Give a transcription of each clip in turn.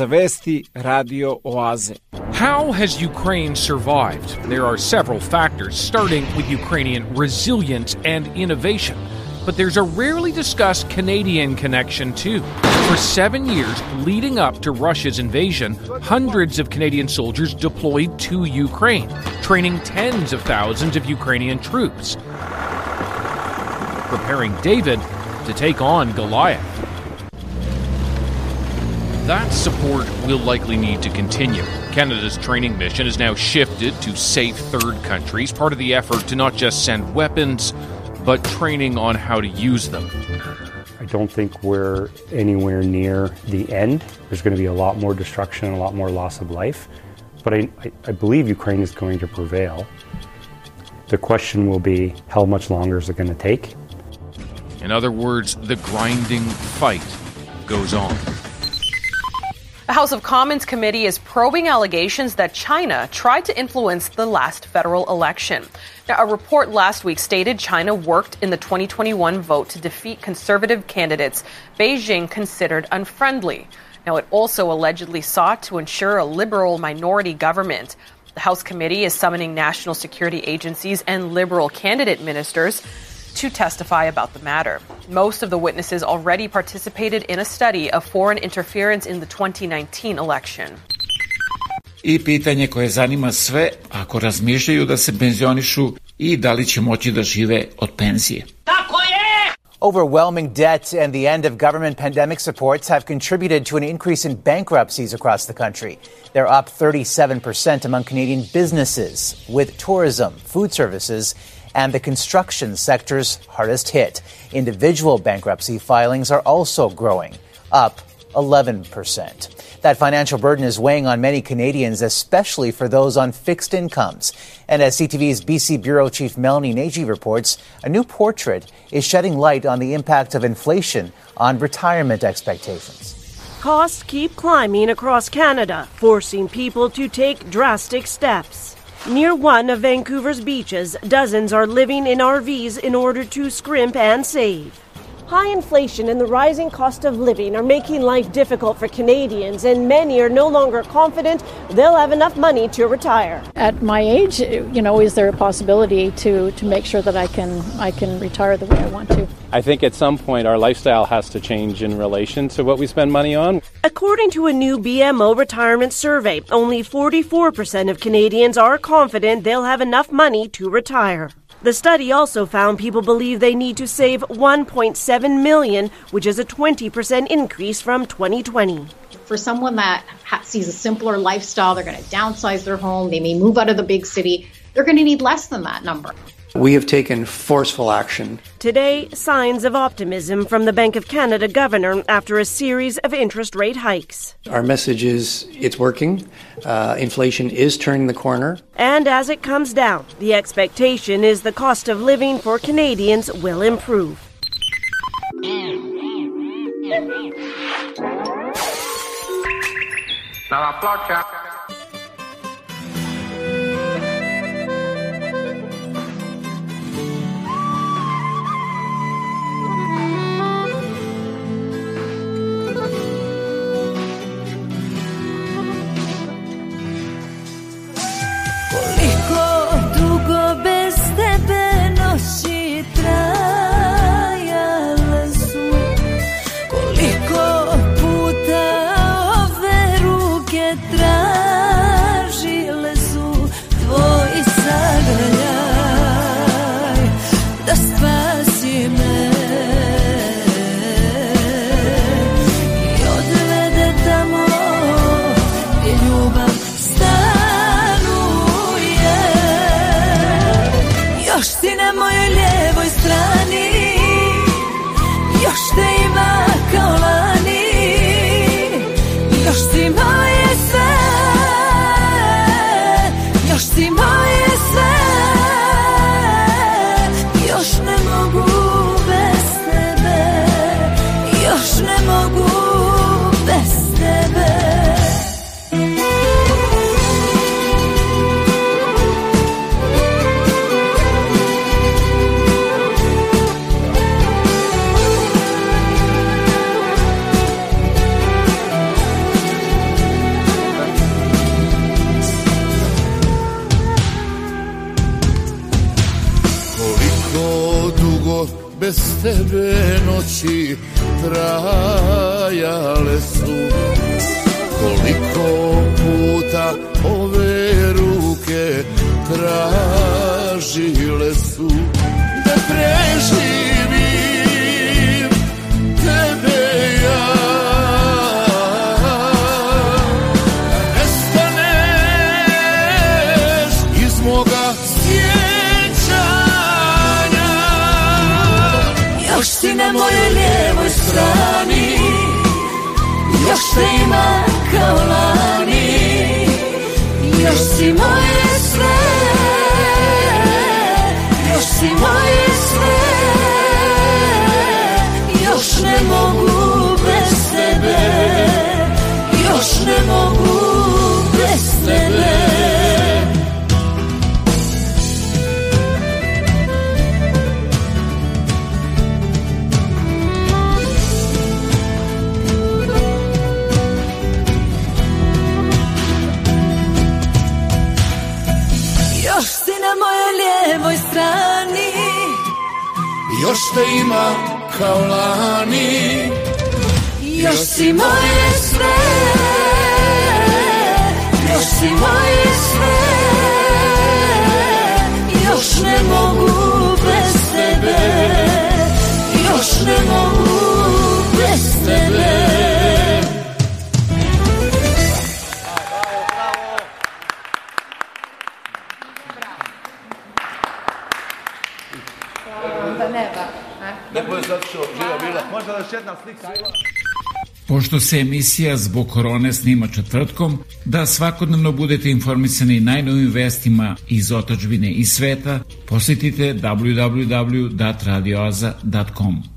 Vesti Radio. How has Ukraine survived? There are several factors, starting with Ukrainian resilience and innovation. But there's a rarely discussed Canadian connection, too. For seven years leading up to Russia's invasion, hundreds of Canadian soldiers deployed to Ukraine, training tens of thousands of Ukrainian troops, preparing David to take on Goliath. That support will likely need to continue. Canada's training mission is now shifted to safe third countries, part of the effort to not just send weapons, but training on how to use them. I don't think we're anywhere near the end. There's going to be a lot more destruction and a lot more loss of life. But I, I, I believe Ukraine is going to prevail. The question will be how much longer is it going to take? In other words, the grinding fight goes on. The House of Commons committee is probing allegations that China tried to influence the last federal election. Now, a report last week stated China worked in the 2021 vote to defeat conservative candidates Beijing considered unfriendly. Now, it also allegedly sought to ensure a liberal minority government. The House committee is summoning national security agencies and liberal candidate ministers to testify about the matter. Most of the witnesses already participated in a study of foreign interference in the 2019 election. I pitanje koje zanima sve ako razmišljaju da se penzionišu i da li će moći da žive od penzije. Overwhelming debt and the end of government pandemic supports have contributed to an increase in bankruptcies across the country. They're up 37% among Canadian businesses, with tourism, food services, and the construction sectors hardest hit. Individual bankruptcy filings are also growing, up 11%. That financial burden is weighing on many Canadians, especially for those on fixed incomes. And as CTV's BC Bureau Chief Melanie Nagy reports, a new portrait is shedding light on the impact of inflation on retirement expectations. Costs keep climbing across Canada, forcing people to take drastic steps. Near one of Vancouver's beaches, dozens are living in RVs in order to scrimp and save. High inflation and the rising cost of living are making life difficult for Canadians, and many are no longer confident they'll have enough money to retire. At my age, you know, is there a possibility to, to make sure that I can I can retire the way I want to? I think at some point our lifestyle has to change in relation to what we spend money on. According to a new BMO retirement survey, only 44% of Canadians are confident they'll have enough money to retire. The study also found people believe they need to save 1.7 million, which is a 20% increase from 2020. For someone that ha- sees a simpler lifestyle, they're going to downsize their home, they may move out of the big city, they're going to need less than that number. We have taken forceful action. Today, signs of optimism from the Bank of Canada governor after a series of interest rate hikes. Our message is it's working. Uh, inflation is turning the corner. And as it comes down, the expectation is the cost of living for Canadians will improve. Koliko tebe noći trajale su. Koliko puta ove ruke tražile su na mojoj lijevoj strani. Još te ima kao lani Još si moje sve Još si moje sve. Još ne mogu bez tebe Još ne mogu Te ima kao lani. Još si moje sve Još si moje sve Još ne mogu bez tebe Još ne mogu zato što živa bila. Možda da još jedna slika. Pošto se emisija zbog korone snima četvrtkom, da svakodnevno budete informisani najnovim vestima iz otačbine i sveta, posjetite www.radioaza.com.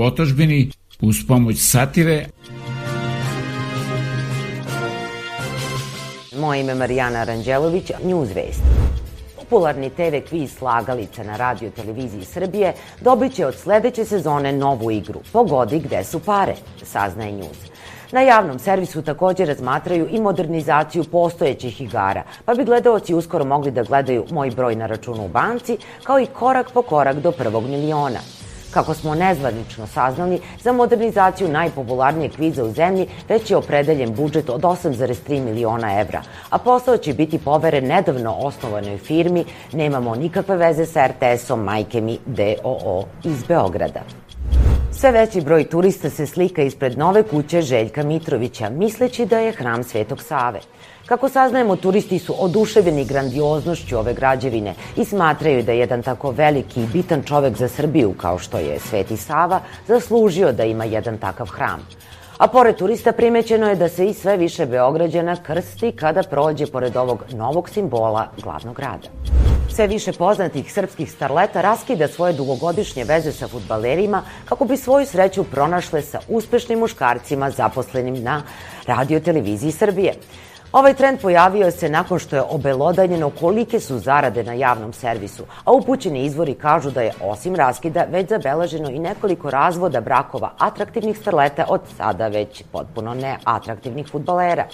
u otačbini uz pomoć satire, Moje ime je Marijana Aranđelović, News Vest. popularni TV kviz Slagalica na radio televiziji Srbije dobit će od sledeće sezone novu igru Pogodi gde su pare, saznaje News. Na javnom servisu takođe razmatraju i modernizaciju postojećih igara, pa bi gledaoci uskoro mogli da gledaju moj broj na računu u banci, kao i korak po korak do prvog miliona. Kako smo nezvanično saznali, za modernizaciju najpopularnijeg kviza u zemlji već je opredeljen budžet od 8,3 miliona evra, a posao će biti poveren nedavno osnovanoj firmi Nemamo nikakve veze sa RTS-om Majke mi DOO iz Beograda. Sve veći broj turista se slika ispred nove kuće Željka Mitrovića, misleći da je hram Svetog Save. Kako saznajemo, turisti su oduševljeni grandioznošću ove građevine i smatraju da jedan tako veliki i bitan čovek za Srbiju kao što je Sveti Sava zaslužio da ima jedan takav hram. A pored turista primećeno je da se i sve više Beograđana krsti kada prođe pored ovog novog simbola glavnog grada. Sve više poznatih srpskih starleta raskida svoje dugogodišnje veze sa futbalerima kako bi svoju sreću pronašle sa uspešnim muškarcima zaposlenim na radioteleviziji Srbije. Ovaj trend pojavio se nakon što je obelodanjeno kolike su zarade na javnom servisu, a upućeni izvori kažu da je osim raskida već zabeleženo i nekoliko razvoda brakova atraktivnih starleta od sada već potpuno neatraktivnih futbalera.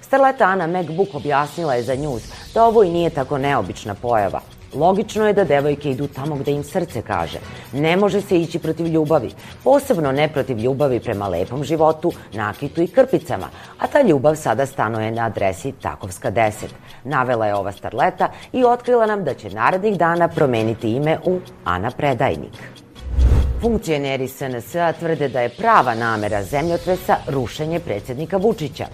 Starleta Ana McBook objasnila je za News da ovo i nije tako neobična pojava. Logično je da devojke idu tamo gde im srce kaže. Ne može se ići protiv ljubavi, posebno ne protiv ljubavi prema lepom životu, nakitu i krpicama, a ta ljubav sada stanuje na adresi Takovska 10. Navela je ova starleta i otkrila nam da će narednih dana promeniti ime u Ana Predajnik. Funkcioneri SNS-a tvrde da je prava namera zemljotresa rušenje predsednika Vučića.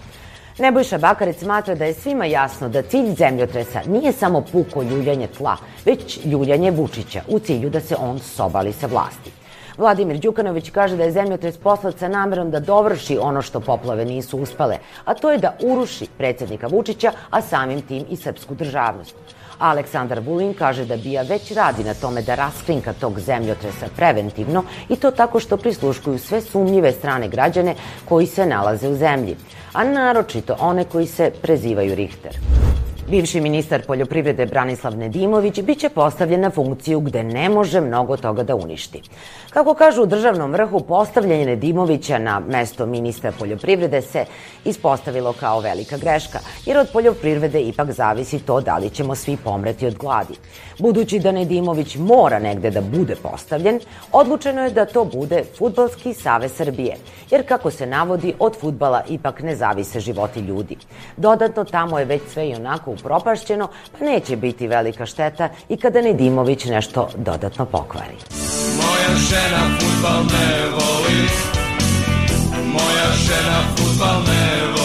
Nebojša Bakarec smatra da je svima jasno da cilj zemljotresa nije samo puko ljuljanje tla, već ljuljanje Vučića u cilju da se on sobali sa vlasti. Vladimir Đukanović kaže da je zemljotres poslat sa namerom da dovrši ono što poplave nisu uspale, a to je da uruši predsednika Vučića, a samim tim i srpsku državnost. Aleksandar Vulin kaže da Bija već radi na tome da raskrinka tog zemljotresa preventivno i to tako što prisluškuju sve sumnjive strane građane koji se nalaze u zemlji, a naročito one koji se prezivaju Richter. Bivši ministar poljoprivrede Branislav Nedimović biće postavljen na funkciju gde ne može mnogo toga da uništi. Kako kažu u državnom vrhu, postavljanje Nedimovića na mesto ministra poljoprivrede se ispostavilo kao velika greška, jer od poljoprivrede ipak zavisi to da li ćemo svi pomreti od gladi. Budući da Nedimović mora negde da bude postavljen, odlučeno je da to bude Futbalski savez Srbije, jer kako se navodi, od futbala ipak ne zavise životi ljudi. Dodatno, tamo je već sve i onako upropašćeno, pa neće biti velika šteta i kada Nedimović nešto dodatno pokvari. Moja žena futbal ne voli Moja žena futbal ne voli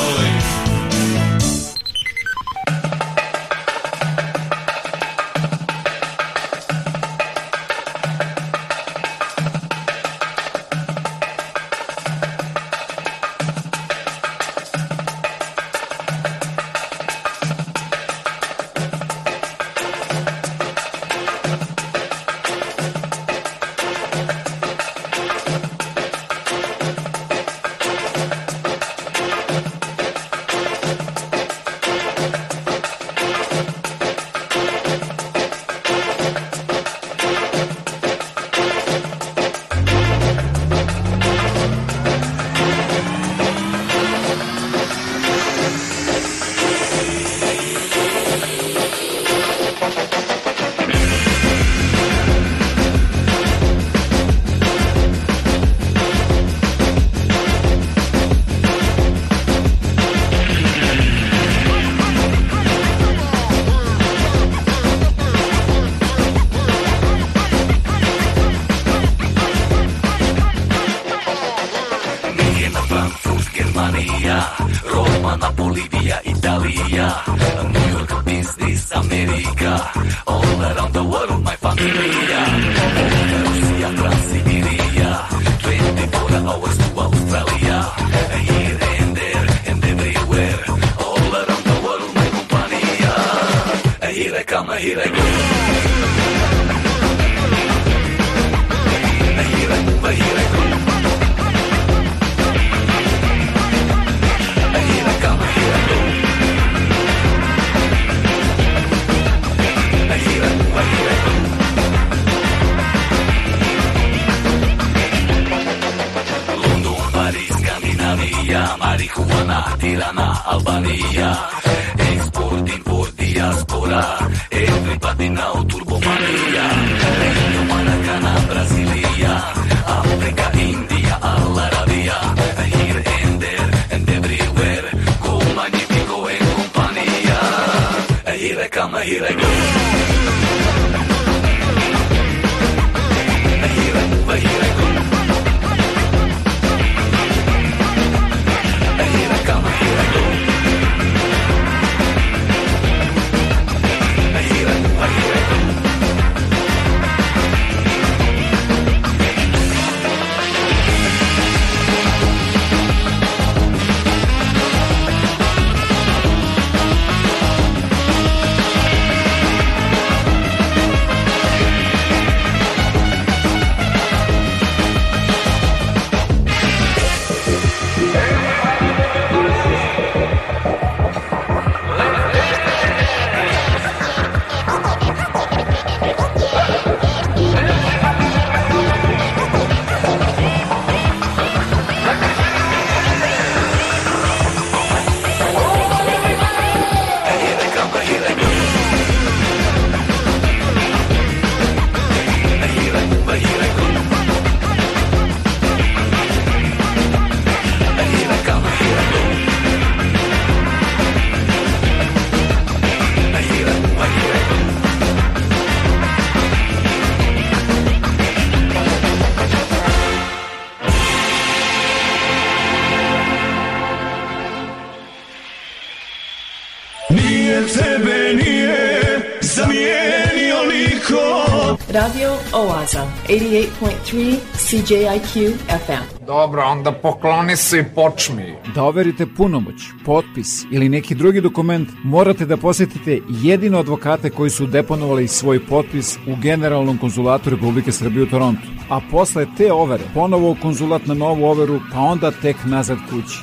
88.3 CJIQ FM. Dobro, onda pokloni se i počmi. Da overite punomoć, potpis ili neki drugi dokument, morate da posetite jedino advokate koji su deponovali svoj potpis u Generalnom konzulatu Republike Srbije u Torontu. A posle te overe, ponovo u konzulat na novu overu, pa onda tek nazad kući.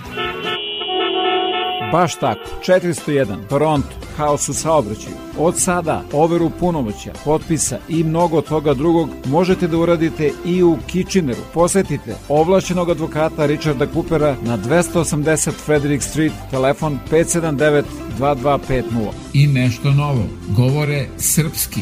Baš tako, 401, Toronto, haos u saobraćaju, Od sada overu punomoća, potpisa i mnogo toga drugog možete da uradite i u Kitcheneru. Posetite ovlašćenog advokata Richarda Kupera na 280 Frederick Street, telefon 579 2250. I nešto novo. Govore srpski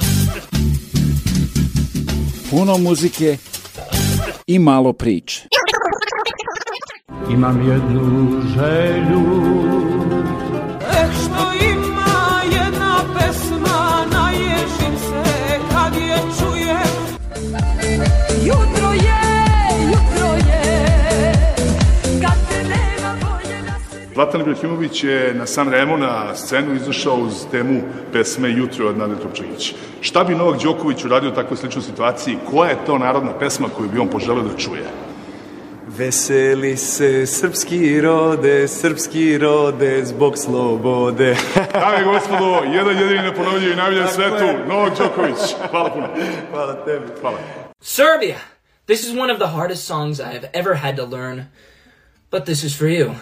puno muzike i malo priče. Imam jednu želju Zlatan Ibrahimović je na San Remo na scenu izašao uz temu pesme Jutro od Nade Topčagić. Šta bi Novak Đoković uradio u takvoj sličnoj situaciji? Koja je to narodna pesma koju bi on poželeo da čuje? Veseli se srpski rode, srpski rode, zbog slobode. Dame i gospodo, jedan jedini neponovljiv i najbolji na svetu, Novak Đoković. Hvala puno. Hvala tebi. Hvala. Serbia! This is one of the hardest songs I have ever had to learn, but this is for you.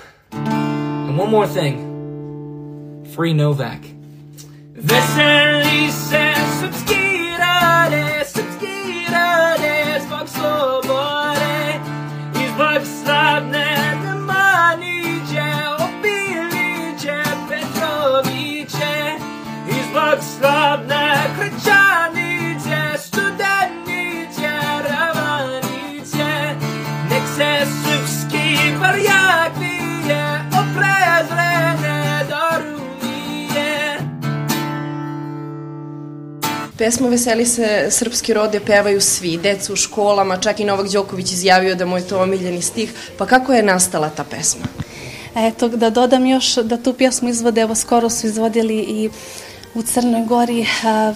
One more thing free Novak. Pesmu Veseli se srpski rode pevaju svi, deca u školama, čak i Novak Đoković izjavio da mu je to omiljeni stih. Pa kako je nastala ta pesma? Eto, da dodam još da tu pjesmu izvode, evo skoro su izvodili i u Crnoj Gori,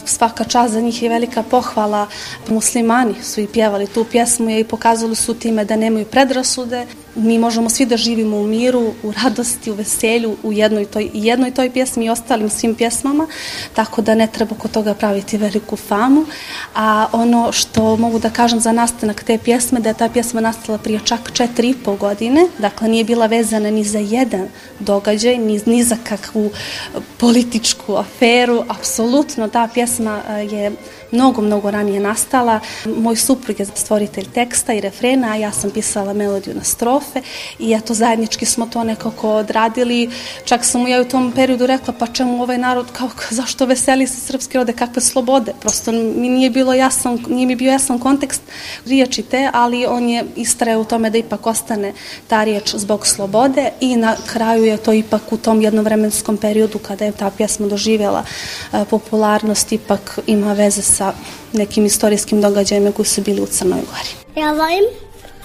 svaka čast za njih je velika pohvala. Muslimani su i pjevali tu pjesmu i pokazali su time da nemaju predrasude. Mi možemo svi da živimo u miru, u radosti, u veselju, u jednoj toj, jednoj toj pjesmi i ostalim svim pjesmama, tako da ne treba kod toga praviti veliku famu. A ono što mogu da kažem za nastanak te pjesme, da je ta pjesma nastala prije čak četiri i po godine, dakle nije bila vezana ni za jedan događaj, ni, ni za kakvu političku aferu, apsolutno ta pjesma a, je mnogo, mnogo ranije nastala. Moj suprug je stvoritelj teksta i refrena, a ja sam pisala melodiju na strofe i eto zajednički smo to nekako odradili. Čak sam mu ja u tom periodu rekla pa čemu ovaj narod, kao, zašto veseli se srpski rode, kakve slobode. Prosto mi nije bilo jasan, nije mi bio jasan kontekst riječi te, ali on je istraje u tome da ipak ostane ta riječ zbog slobode i na kraju je to ipak u tom jednom vremenskom periodu kada je ta pjesma doživjela e, popularnost, ipak ima veze sa nekim istorijskim događajima koji su bili u Crnoj Gori. Ja volim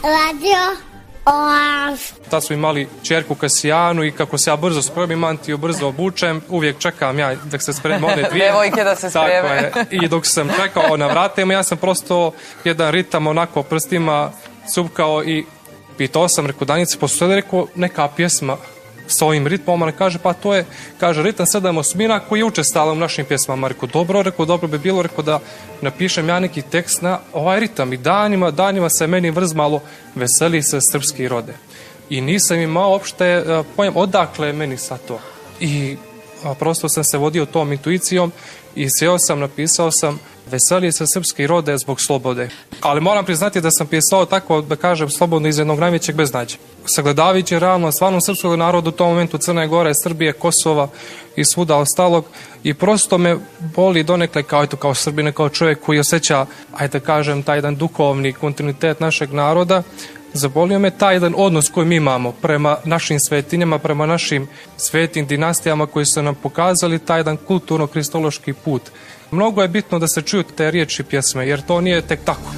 radio Oaz. Tad smo imali čerku Kasijanu i kako se ja brzo spremim, Antiju brzo obučem, uvijek čekam ja dok se spremim one dvije. Devojke da se spreme. Tako je. I dok sam čekao na vratima, ja sam prosto jedan ritam onako prstima cupkao i pitao sam, rekao Danice, postoje li rekao neka pjesma s ovim ritmom, ona kaže, pa to je, kaže, ritam sedam osmina koji je učestala u našim pjesmama. Rekao, dobro, rekao, dobro bi bilo, rekao da napišem ja neki tekst na ovaj ritam i danima, danima se meni vrzmalo veseli se srpski rode. I nisam imao uopšte uh, pojam odakle je meni sa to. I prosto sam se vodio tom intuicijom i sjeo sam, napisao sam Veseli se srpski rode zbog slobode. Ali moram priznati da sam pisao tako, da kažem, slobodno iz jednog najvećeg beznađa. Sagledavajući realno stvarno srpskog naroda u tom momentu Crne Gore, Srbije, Kosova i svuda ostalog i prosto me boli donekle kao, eto, kao Srbine, kao čovjek koji osjeća, ajde da kažem, taj jedan duhovni kontinuitet našeg naroda, zabolio me taj jedan odnos koji mi imamo prema našim svetinjama, prema našim svetim dinastijama koji su nam pokazali taj jedan kulturno-kristološki put. Mnogo je bitno da se čuju te riječi pjesme, jer to nije tek tako.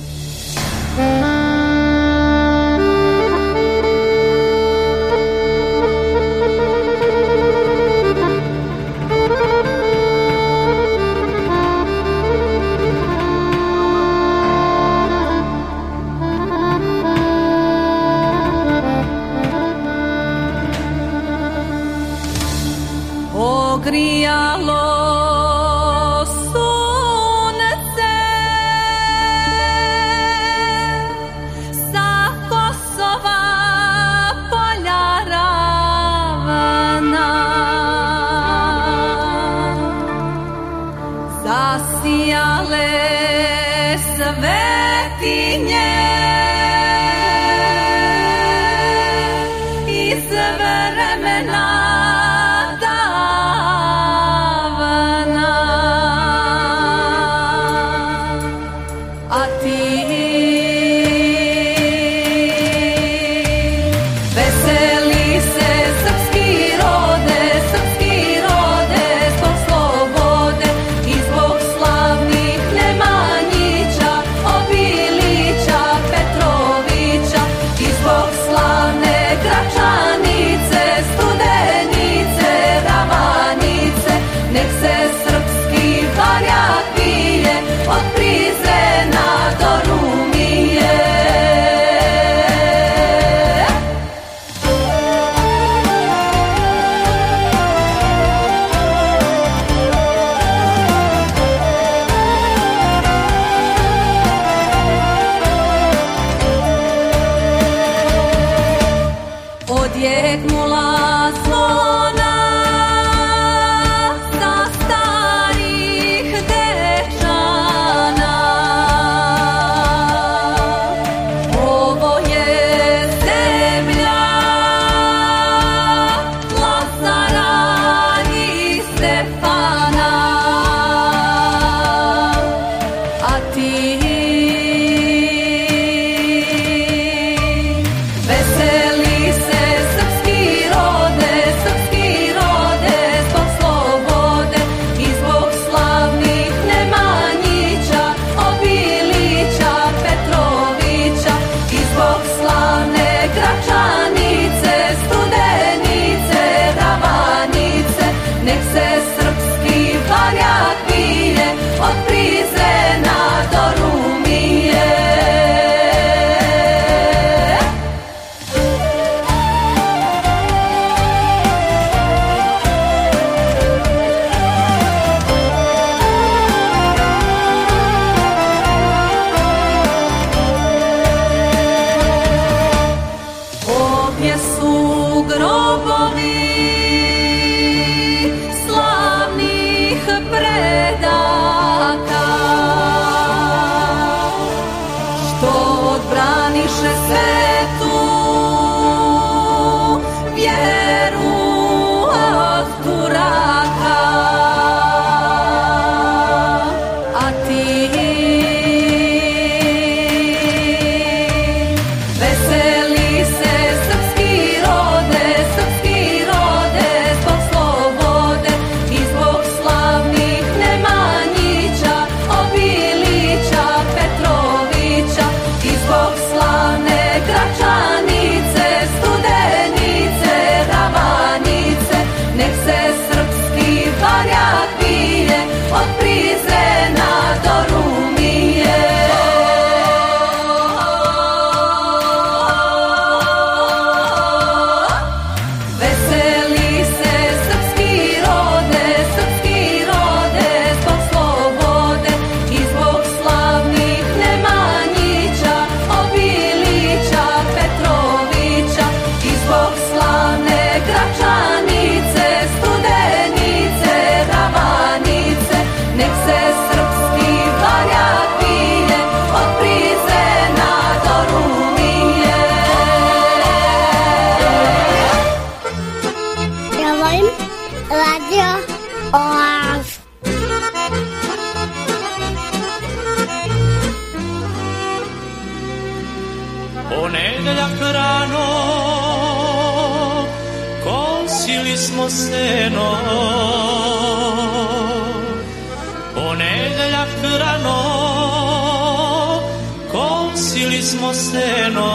seno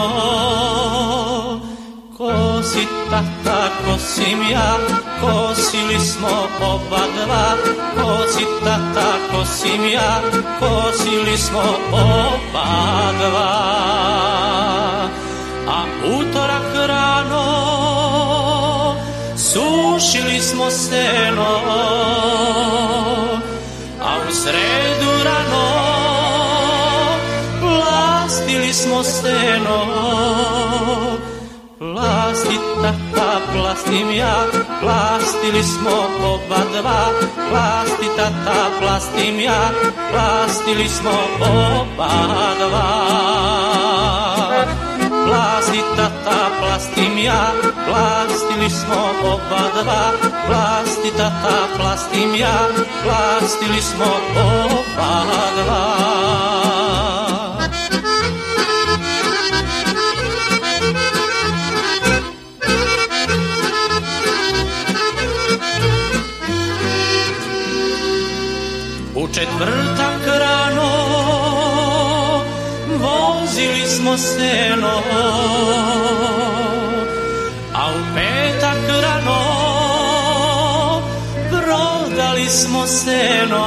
Kozi tata, kosim ja Kosili smo oba dva. Kozi tata, kosim ja Kosili smo oba dva. A utorak rano Sušili smo seno A u sredu rano smo seno Plasti tata, plastim ja. Plastili smo oba dva Plasti tata, plastim ja. Plastili smo oba dva. Plasti tata, plastim ja. Plastili smo oba dva Plasti tata, plastim ja. Plastili smo oba dva četvrtak rano vozili smo seno, a u petak rano prodali smo seno.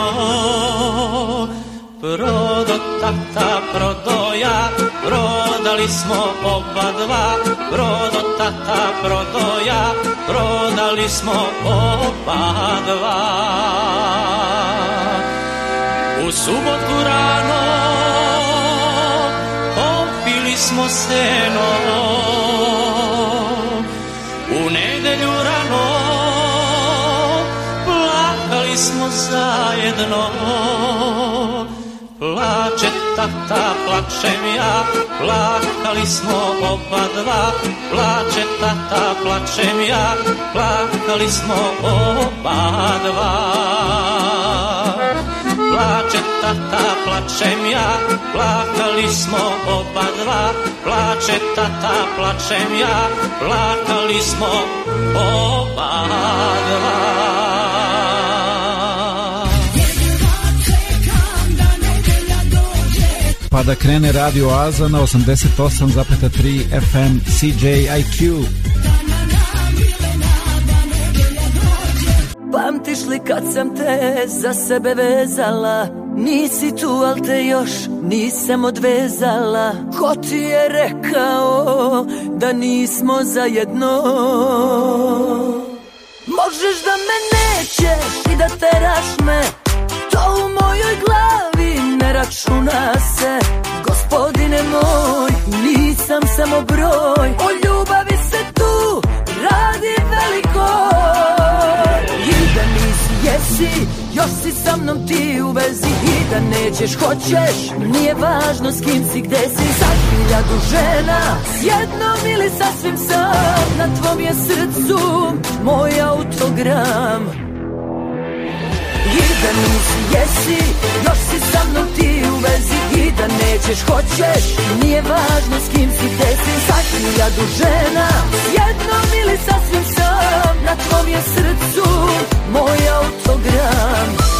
Prodo tata, prodo ja, prodali smo oba dva, prodo tata, prodo ja, prodali smo oba dva. Subotu rano popili smo seno. U nedelju rano plakali smo zajedno. Plače tata, plačem ja, plakali smo oba dva. Plače tata, plačem ja, plakali smo oba dva Plače tata, plačem ja, plakali smo oba dva. Plače tata, plačem ja, plakali smo oba dva. Pa da krene Radio Oaza na 88,3 FM CJIQ. Pamtiš li kad sam te za sebe vezala? Nisi tu, al te još nisam odvezala. Ko ti je rekao da nismo zajedno? Možeš da me nećeš i da teraš me To u mojoj glavi ne računa se. Gospodine moj, nisam samo broj O jesi, još si sa mnom ti u vezi I da nećeš, hoćeš, nije važno s kim si, gde si Sa hiljadu žena, s jednom ili sasvim sam Na tvom je srcu moj autogram i da nisi jesi, još si sa mnom ti u vezi. I da nećeš, hoćeš, nije važno s kim si, gde si. Sa hiljadu žena, jednom ili sasvim sam. Na tvom je srcu moj autogram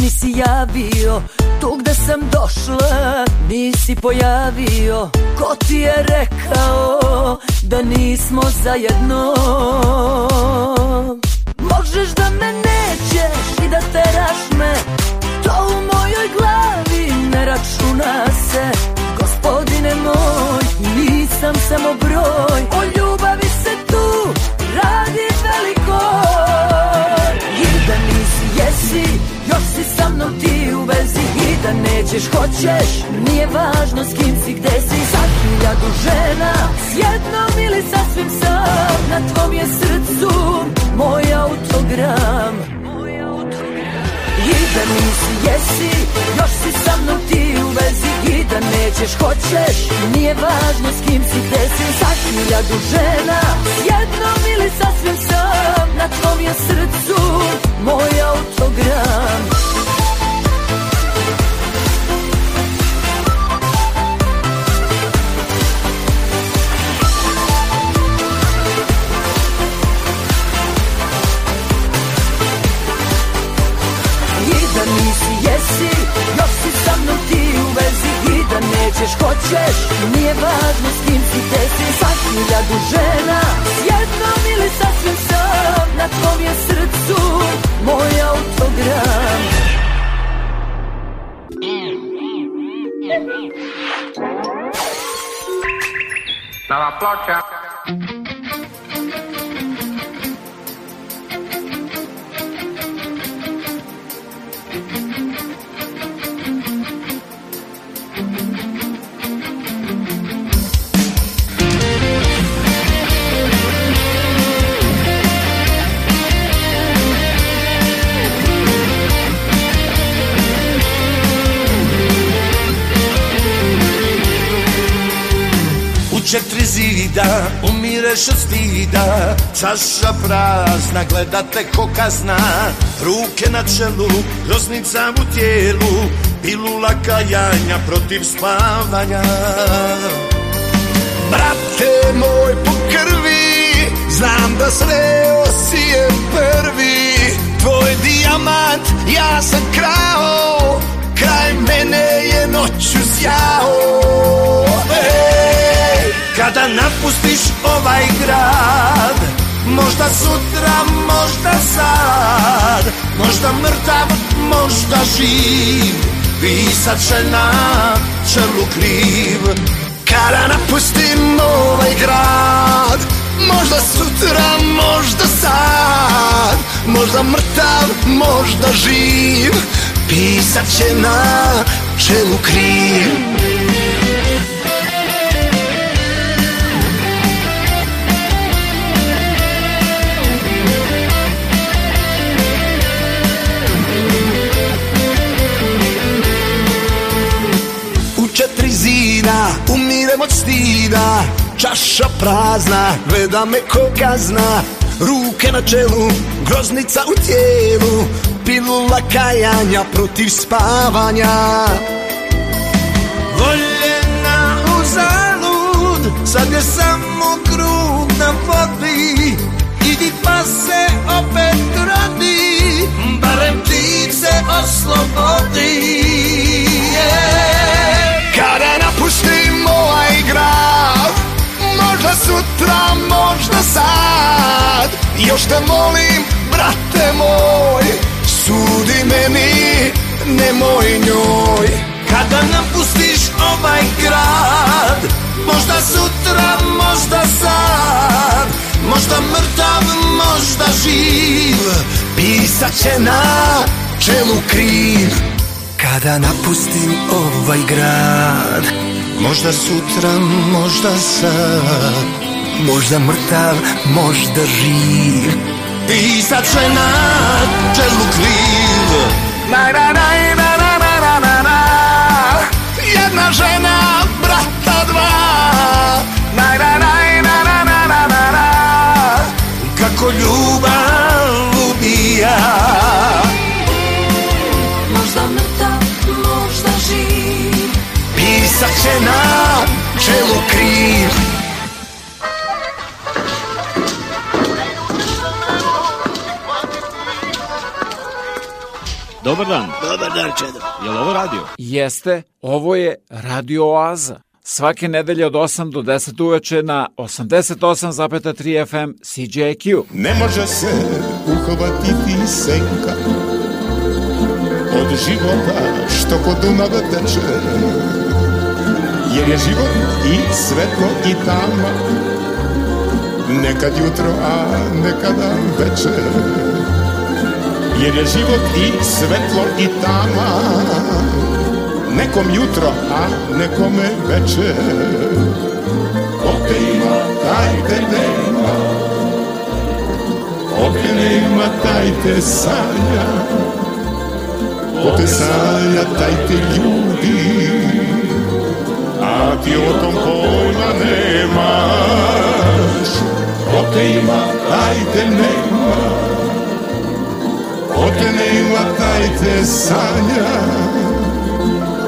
nisi javio Tu gde sam došla nisi pojavio. Ko ti je rekao da nismo zajedno? Možeš da me nećeš i da teraš me To u mojoj glavi ne računa se. Gospodine moj, nisam samo broj O ljubavi se tu radi veliko. Da nisi jesi, sa mnom ti u vezi I da nećeš, hoćeš, nije važno s kim si, gde si Sa hiljadu žena, s jednom ili sasvim sam Na tvom je srcu moj autogram. I da nisi jesi, još si sa mnom ti u vezi I da nećeš, hoćeš, nije važno s kim si, gde si Sa hiljadu žena, s jednom ili sasvim sam Na tvom je srcu moj autogram hoćeš. Nije važno s kim si te si Sa hiljadu žena. S jednom ili sasvim sam Na tvom je srcu Moj autogram. Stava ploča. Četiri zida umireš od stida. Čaša prazna, gledate ko kazna. Ruke na čelu, groznica u tijelu. Pilula kajanja protiv spavanja. Brate moj po krvi Znam da sreo si je prvi. Tvoj dijamant ja sam krao. Kraj mene je noću sjao. Ej, Kada napustiš ovaj grad Možda sutra, možda sad Možda mrtav, možda živ Pisat će na čelu kriv. Kada napustim ovaj grad Možda sutra, možda sad Možda mrtav, možda živ Pisat će na čelu kriv umirem od stida Čaša prazna, gleda me ko kazna Ruke na čelu, groznica u tijelu Pilula kajanja protiv spavanja. Voljena u zalud Sad je samo krug na vodi Idi pa se opet rodi Barem ti se oslobodi. Kada sutra, možda sad. Još te molim, brate moj Sudi meni, nemoj njoj. Kada napustiš ovaj grad Možda sutra, možda sad. Možda mrtav, možda živ Pisat će na čelu kriv Kada napustim ovaj grad Možda sutra, možda sad Možda mrtav, možda živ I sad sve na čelu kriv Na, na, na, na, na, na, na, na, Jedna žena, brata dva na, na, na, na, Kako ljubav ubija Će na čelu kriv Dobar dan. Dobar dan, Čedo. Je li ovo radio? Jeste, ovo je Radio Oaza. Svake nedelje od 8 do 10 uveče na 88,3 FM CJQ. Ne može se uhvatiti senka od života što kod Dunava teče. Jer je život i svetlo i tama, nekad jutro, a nekada večer. Jer je život i svetlo i tama, nekom jutro, a nekome večer. Te ima, taj te nema, te nema, taj te sanja, te sanja, taj te ljudi, ti o tom pojma nemaš. Ko ima, taj te nema, ko te nema, taj te sanja,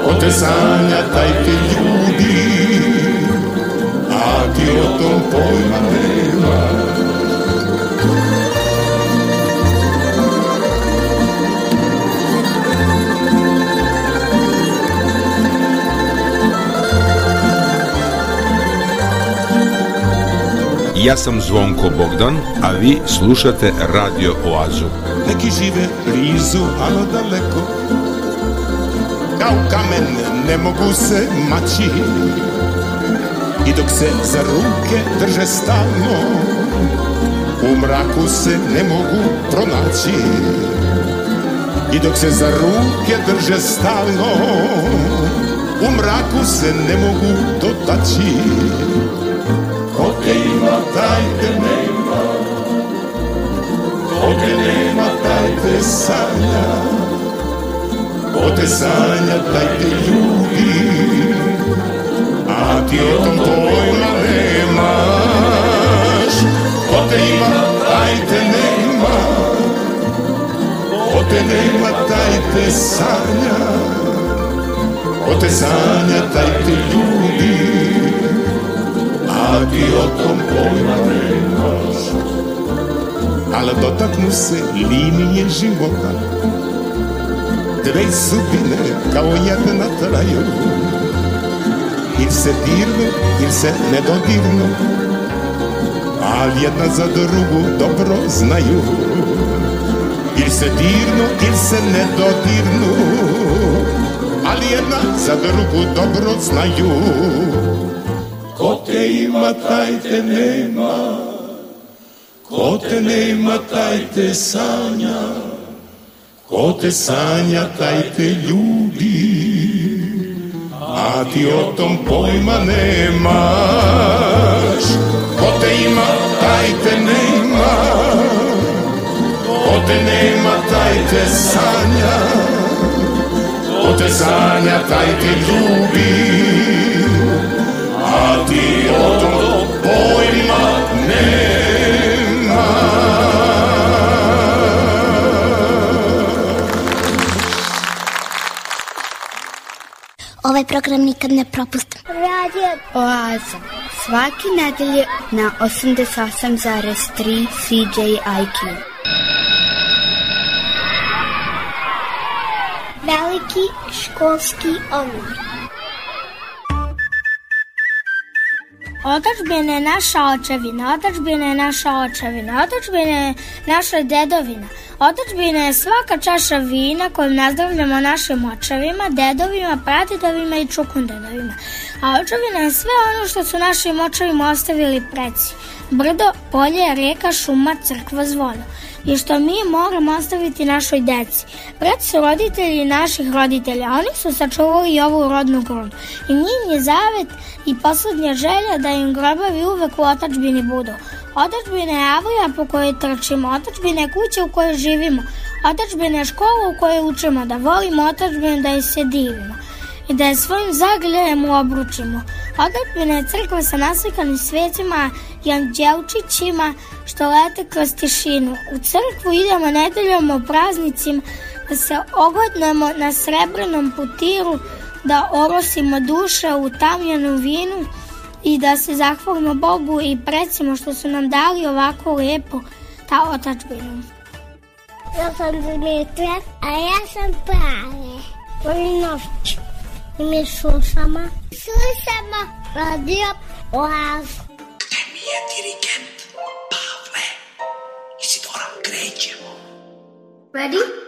ko te sanja, taj te ljudi, a ti o tom pojma nemaš. Ja sam Zvonko Bogdan, a vi slušate Radio Oazu. Neki žive blizu, alo daleko. Kao kamen ne mogu se maći. I dok se za ruke drže stalno U mraku se ne mogu pronaći. I dok se za ruke drže stalno U mraku se ne mogu dotaći ima, taj te nema. Te nema, taj te sanja Ko sanja, taj te ljubi A ti o tom pojma nemaš. Ko te ima, taj te nema. Ko te nema, taj te sanja. Ko te sanja, taj te ljubi A ti o tom pojma nemaš. Ali dotaknu se linije života. Dve sudbine kao jedna traju. Il se dirnu, il se ne dodirnu. Ali jedna za drugu dobro znaju. Il se dirnu, il se ne dodirnu. Ali jedna za drugu dobro znaju Κοτε, ναι, μα ταϊτε σάνια. Κοτε, σάνια, ταϊτε λουβί. Ατι, ορθών, πόμα, ναι. Κοτε, μα ταϊτε, ναι. Κοτε, ναι, μα σάνια. Κοτε, σάνια, ταϊτε λουβί. Ovaj program nikad ne propustim. Radio Oaza. Svaki nedelje na 88,3 CJIQ. Veliki školski omor. Otačbina je naša očevina, otačbina je naša očevina, otačbina je naša dedovina. Otačbina je svaka čaša vina kojom nazdravljamo našim očevima, dedovima, pradedovima i čukundedovima. A očevina je sve ono što su našim očevima ostavili preci. Brdo, polje, reka, šuma, crkva, zvono i što mi moramo ostaviti našoj deci. Preci su roditelji naših roditelja, oni su sačuvali ovu rodnu grunu. I njim je zavet i poslednja želja da im grobovi uvek u otačbini budu. Otačbina je avlija po kojoj trčimo, otačbina je kuća u kojoj živimo, otačbina je škola u kojoj učimo, da volimo otačbinu, da je se divimo i da je svojim zagrljajem obručimo. Otačbina je crkva sa naslikanim svecima i anđelčićima što lete kroz tišinu. U crkvu idemo nedeljom o praznicima da se ogodnemo na srebrnom putiru, da orosimo duše u tamljenom vinu i da se zahvalimo Bogu i predsimo što su nam dali ovako lepo ta otačbina. Ja sam Dimitra, a ja sam Prave. Vojinović. I mi slušamo. Slušamo radio Oazu. Gde mi je dirigent? Pavle. Isidora, krećemo. Ready?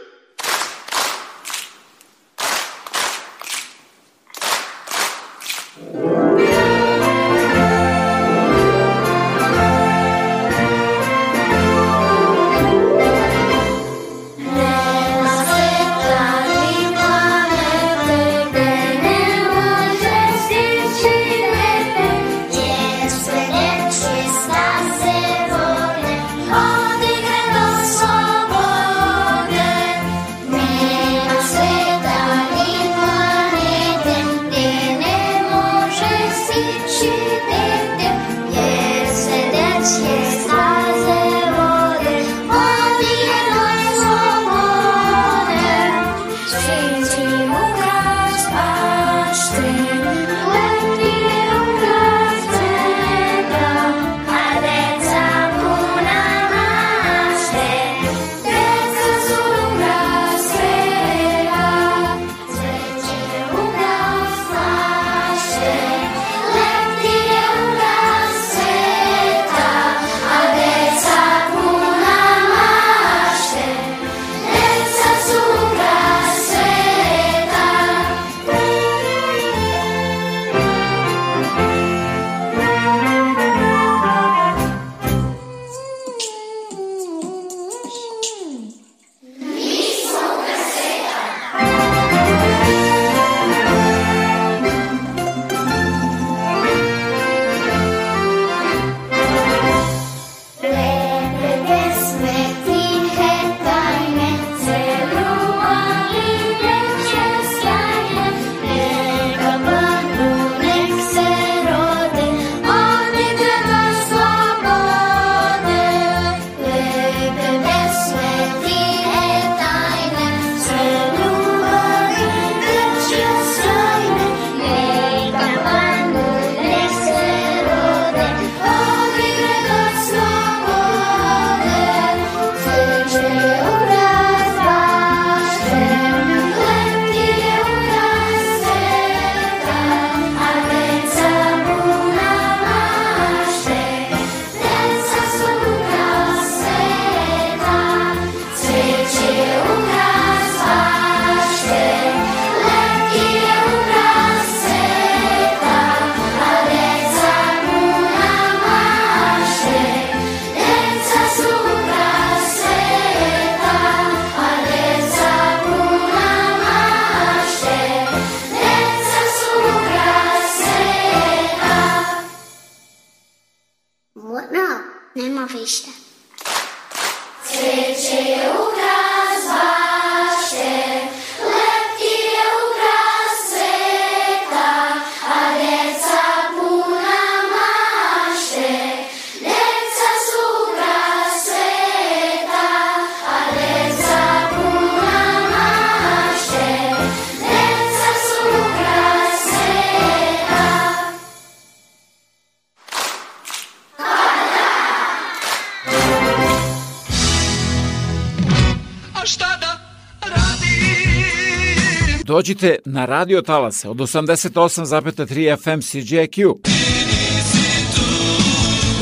Dođite na radio talase od 88,3 FM CJQ.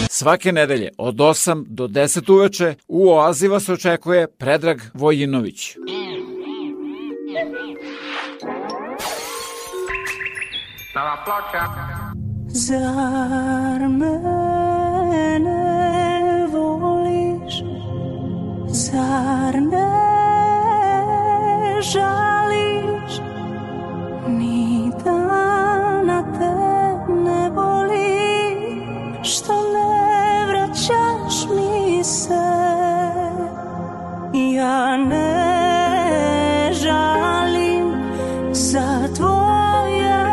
Svake nedelje od 8 do 10 uveče u Oazi vas očekuje Predrag Vojinović. Nova ploča. Zar mene voliš? Zar ne žališ? Se Ja ne žalim. Za tvoje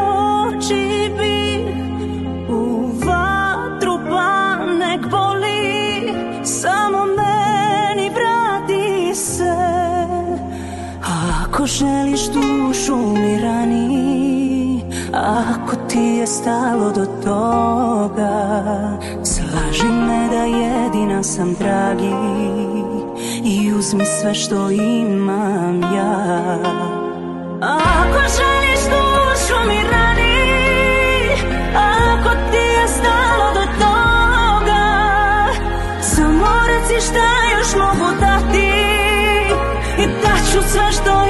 oči bih u vatru pa nek boli. Samo meni vrati se. Ako želiš dušu mi rani ako ti je stalo do toga slaži me da jedina sam dragi i uzmi sve što imam ja. Ako želiš dušu mi rani Ako ti je stalo do toga Samo reci šta još mogu dati I daću sve što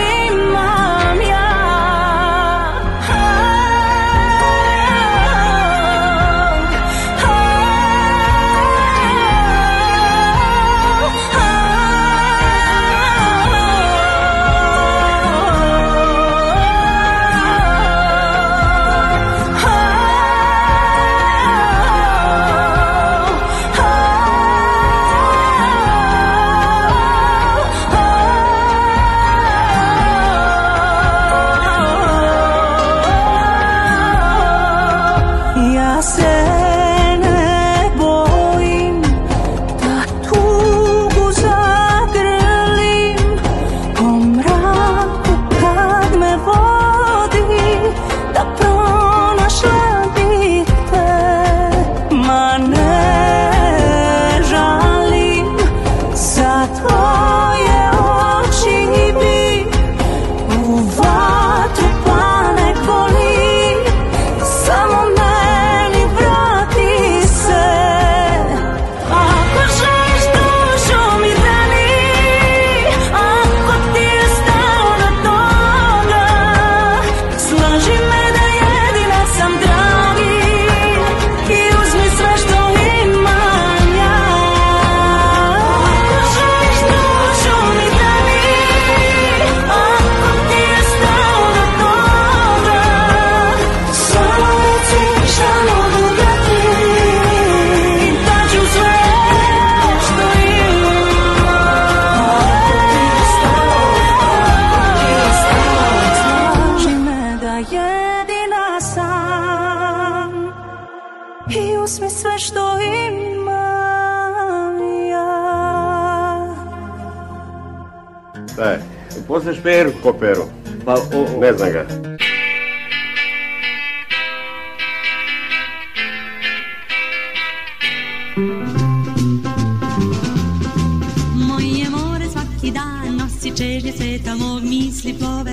uzmi sve što imam ja Šta je? Poznaš Peru? Ko Peru? Pa, o, Ne znam ga. Moje more svaki dan nosi čežnje sveta mog misli plove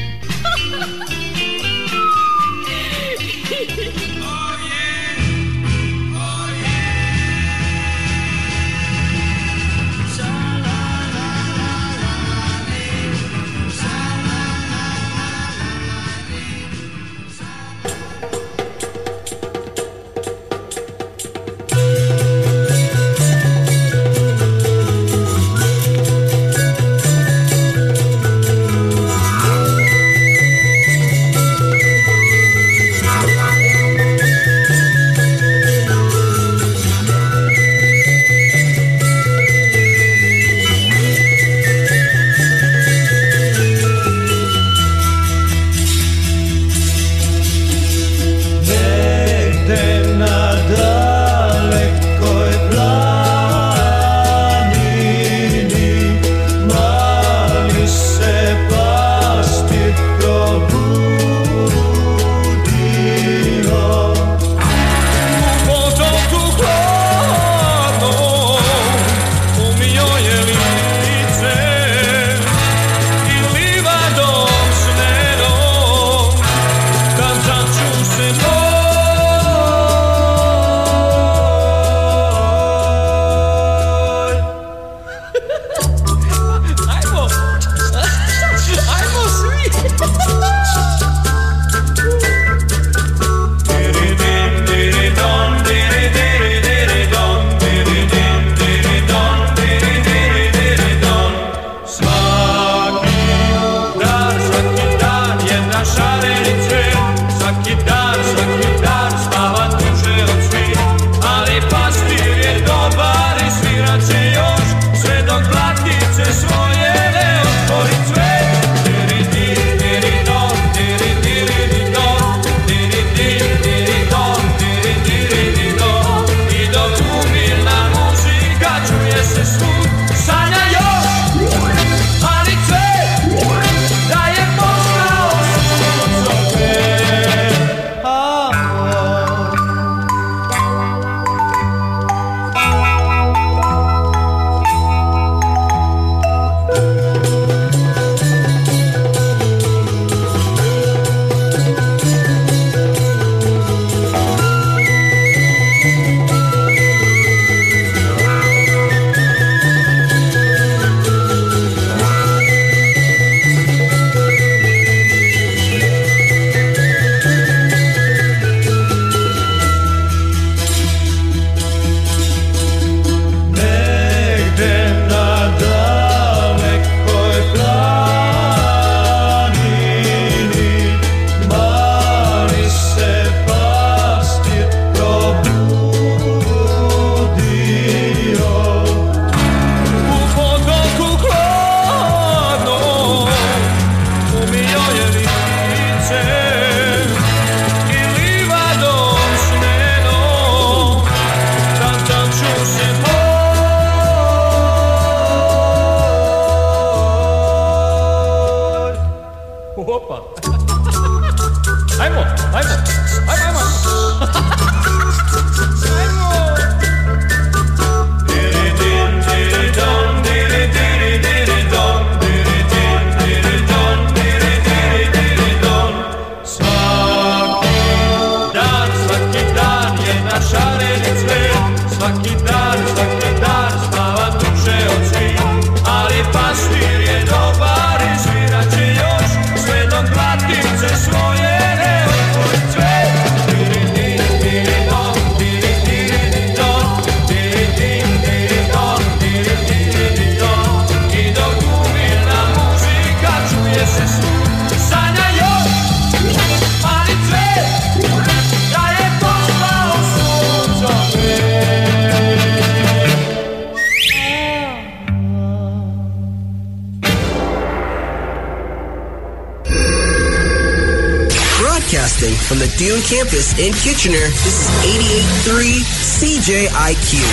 IQ.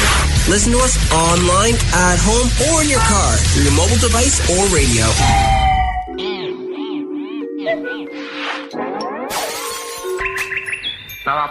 Listen to us online, at home, or in your car through your mobile device or radio. Dalla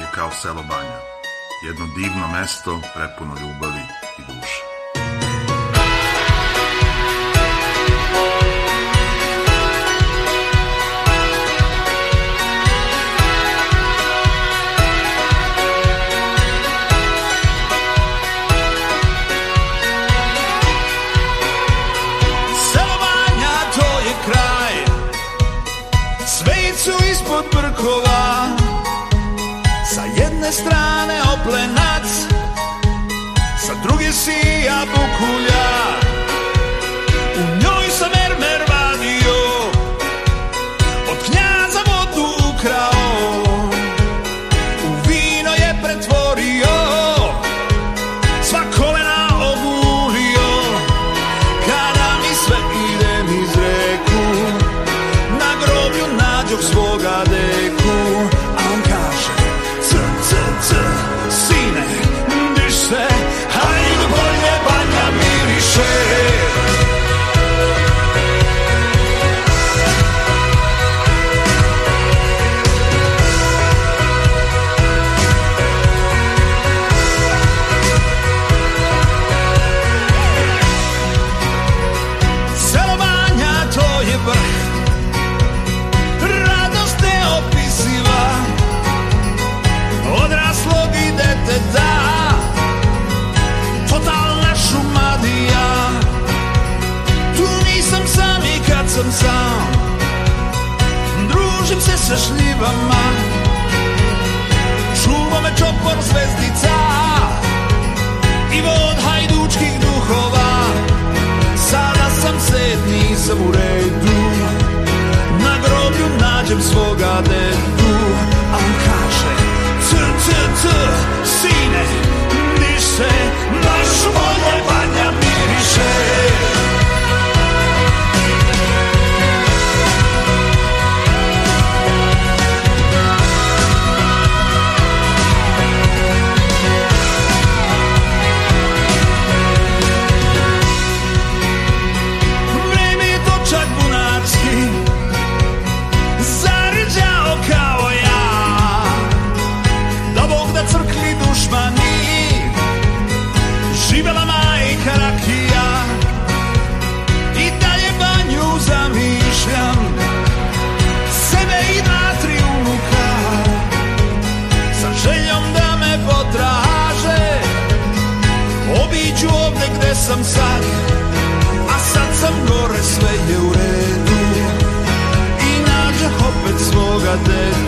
je kao selo Banja. Jedno divno mesto prepuno ljubavi 他不哭。Sa šljivama. Čuva me čopor zvezdica I vod hajdučkih duhova. Sada sam sedmi, sam u redu. Na groblju nađem svoga dedu. A on kaže C, c, c, sine, diš se sam sad A sad sam gore, sve je u redu. I nađah opet svoga dedu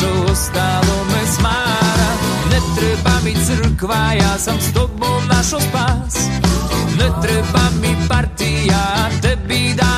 dušo, ostalo me smara Ne treba mi crkva, ja sam s tobom našo spas Ne treba mi partija, tebi dajem glas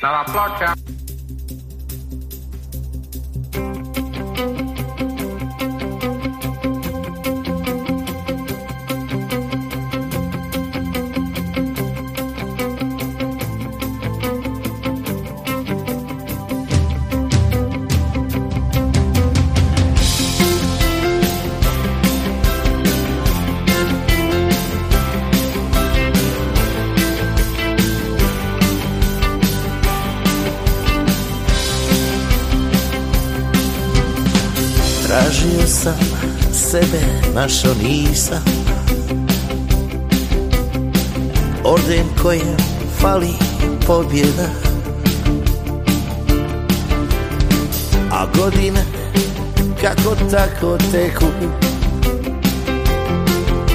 Now plot champ. Našao nisam Orden kojem fali pobjeda. A godine kako tako teku.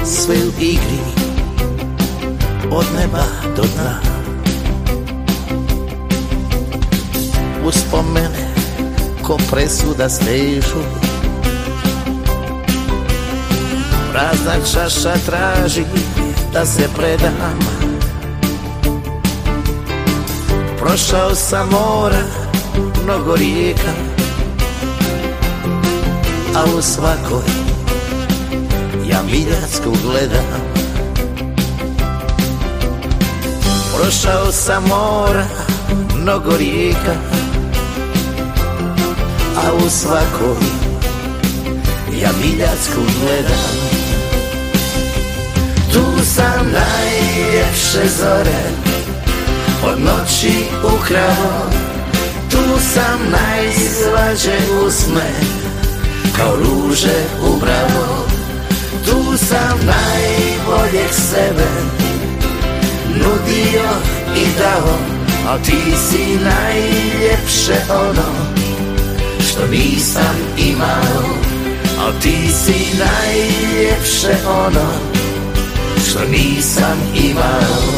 Sve u igri od neba do dna. Uspomene ko presuda stežu Prazna čaša traži da se predam. Prošao sam mora, mnogo rijeka A u svakoj ja Miljacku gledam. Prošao sam mora, mnogo rijeka A u svakoj ja Miljacku gledam Sam najljepše zore. Od noći ukrao Tu sam najslađe usme. Kao ruže ubravo Tu sam najboljeg sebe. Nudio i dao A ti si najljepše ono Što nisam imao. A ti si najljepše ono Što nisam imao.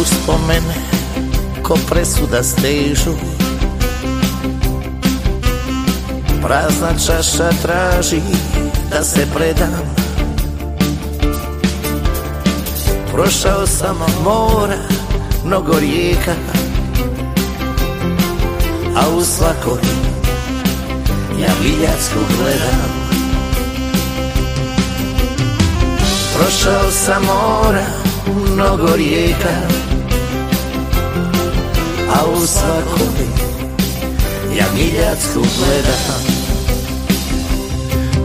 Uspomene ko presuda stežu Prazna čaša traži da se predam Prošao sam mora, mnogo rijeka A u svakoj ja Viljacku gledam. Prošao sam mora, mnogo rijeka A u svakoj ja Miljacku gledam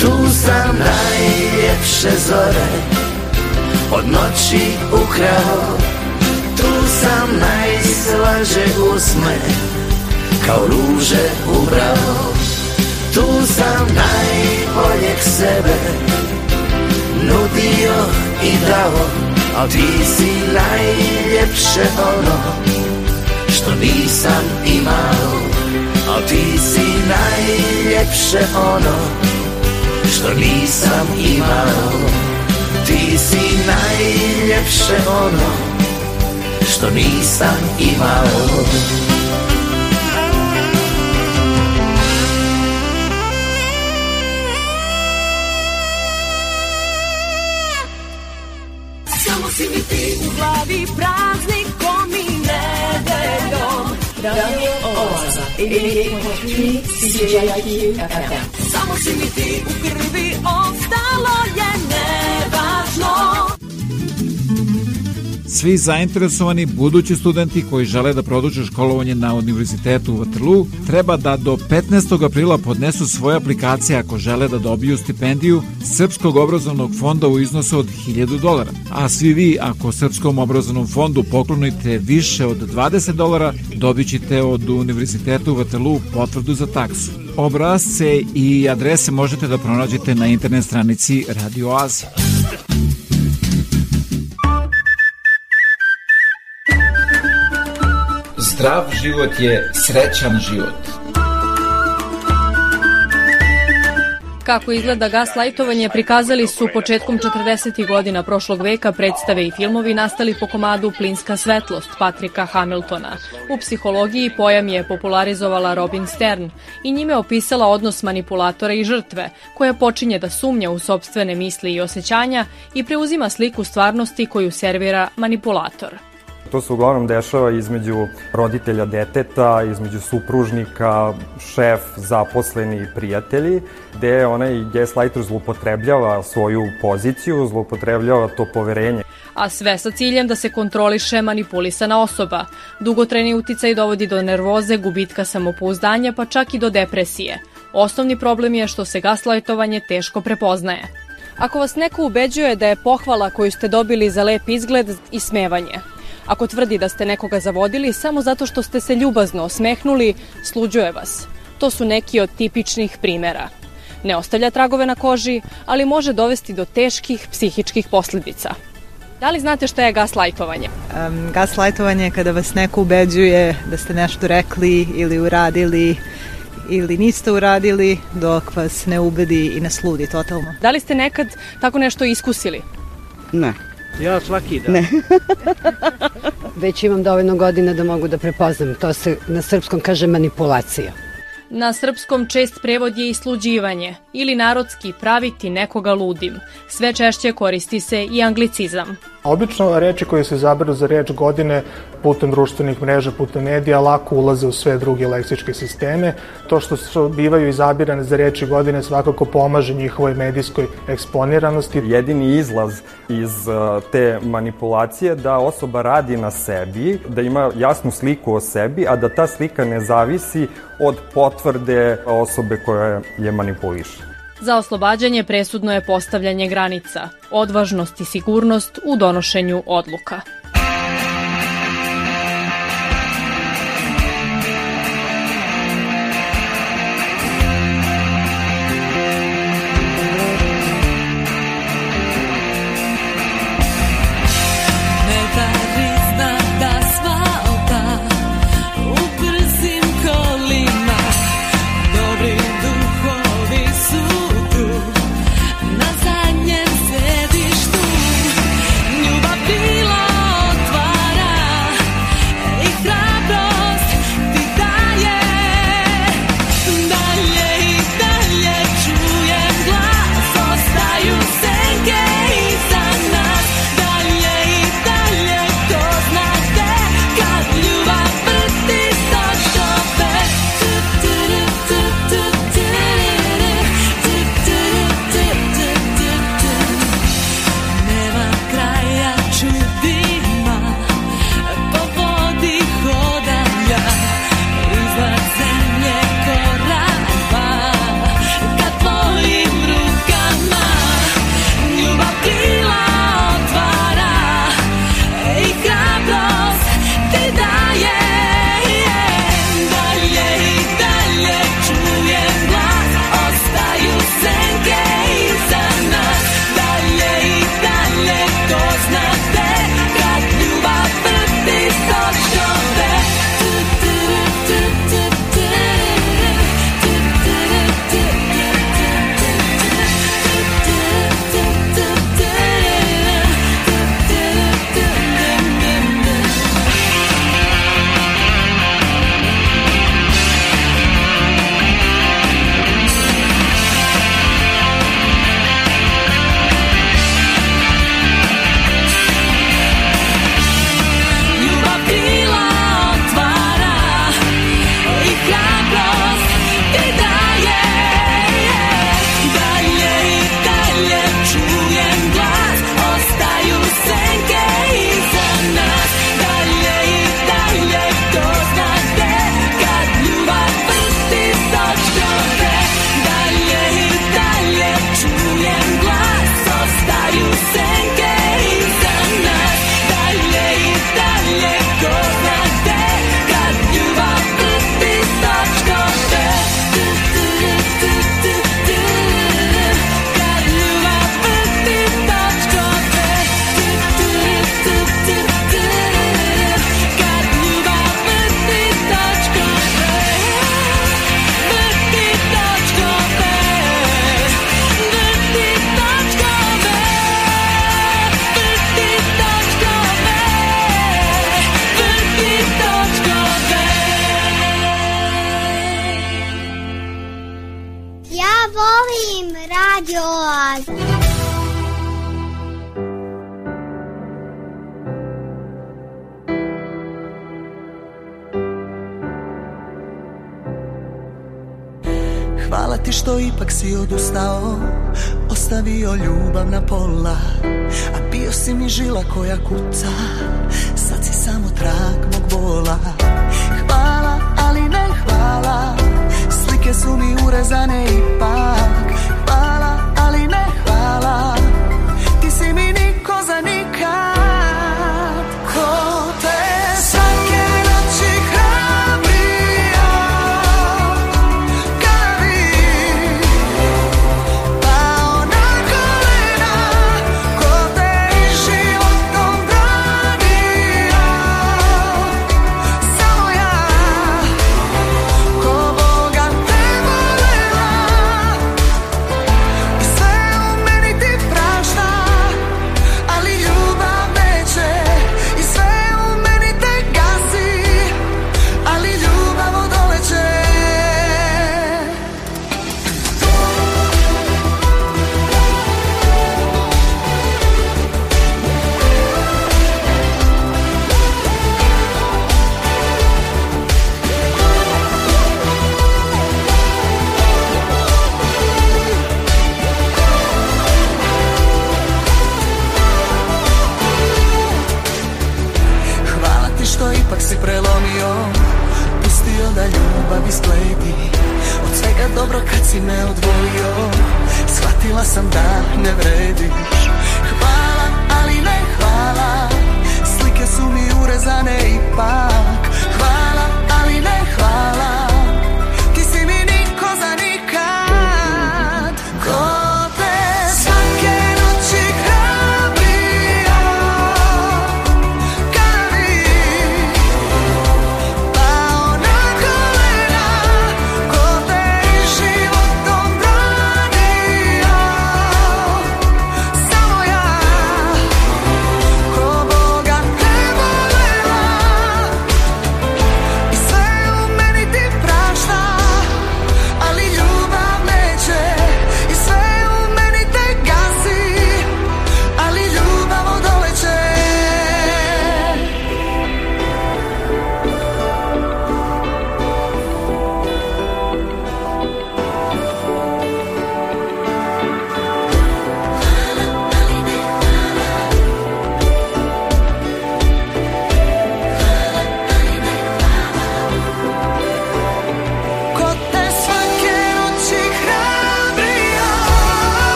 Tu sam najljepše zore Od noći ukrao. Tu sam najslaže usme Kao ruže ubrao. Tu sam najboljeg sebe Nudio i dao Al ti si najljepše ono Što nisam imao. Al ti si najljepše ono Što nisam imao. Ti si najljepše ono Što nisam imao. Samo si mi ti u glavi praznikom i nedeljom. Radio Oaza? 88.3 CJIQ FM si mi ti u krvi, ostalo je nevažno Svi zainteresovani budući studenti koji žele da produže školovanje na Univerzitetu u Waterloo treba da do 15. aprila podnesu svoje aplikacije ako žele da dobiju stipendiju Srpskog obrazovnog fonda u iznosu od 1000 dolara. A svi vi ako Srpskom obrazovnom fondu poklonite više od 20 dolara dobit ćete od Univerziteta u Waterloo potvrdu za taksu. Obrazce i adrese možete da pronađete na internet stranici Radio Azija. Zdrav život je srećan život. Kako izgleda gaslajtovanje prikazali su početkom 40. godina prošlog veka predstave i filmovi nastali po komadu Plinska svetlost Patrika Hamiltona. U psihologiji pojam je popularizovala Robin Stern i njime opisala odnos manipulatora i žrtve, koja počinje da sumnja u sobstvene misli i osjećanja i preuzima sliku stvarnosti koju servira manipulator. To se uglavnom dešava između roditelja deteta, između supružnika, šef, zaposleni i prijatelji, gde onaj gaslighter zlupotrebljava svoju poziciju, zlupotrebljava to poverenje. a sve sa ciljem da se kontroliše manipulisana osoba. Dugotrajni uticaj dovodi do nervoze, gubitka samopouzdanja, pa čak i do depresije. Osnovni problem je što se gaslajtovanje teško prepoznaje. Ako vas neko ubeđuje da je pohvala koju ste dobili za lep izgled i smevanje, ako tvrdi da ste nekoga zavodili samo zato što ste se ljubazno osmehnuli, sluđuje vas. To su neki od tipičnih primera. Ne ostavlja tragove na koži, ali može dovesti do teških psihičkih posledica. Da li znate šta je gaslajtovanje? Um, gaslajtovanje je kada vas neko ubeđuje da ste nešto rekli ili uradili ili niste uradili dok vas ne ubedi i ne sludi totalno. Da li ste nekad tako nešto iskusili? Ne. Ja svaki dan. Ne. Već imam dovoljno godina da mogu da prepoznam. To se na srpskom kaže manipulacija. Na srpskom čest prevod je isluđivanje ili narodski praviti nekoga ludim. Sve češće koristi se i anglicizam. Obično reči koje se zaberu za reč godine putem društvenih mreža, putem medija lako ulaze u sve druge leksičke sisteme. To što su bivaju izabirane za reči godine svakako pomaže njihovoj medijskoj eksponiranosti. Jedini izlaz iz uh, te manipulacije da osoba radi na sebi, da ima jasnu sliku o sebi, a da ta slika ne zavisi od potvrda potvrde osobe koja je manipuliše. Za oslobađanje presudno je postavljanje granica, odvažnost i sigurnost u donošenju odluka.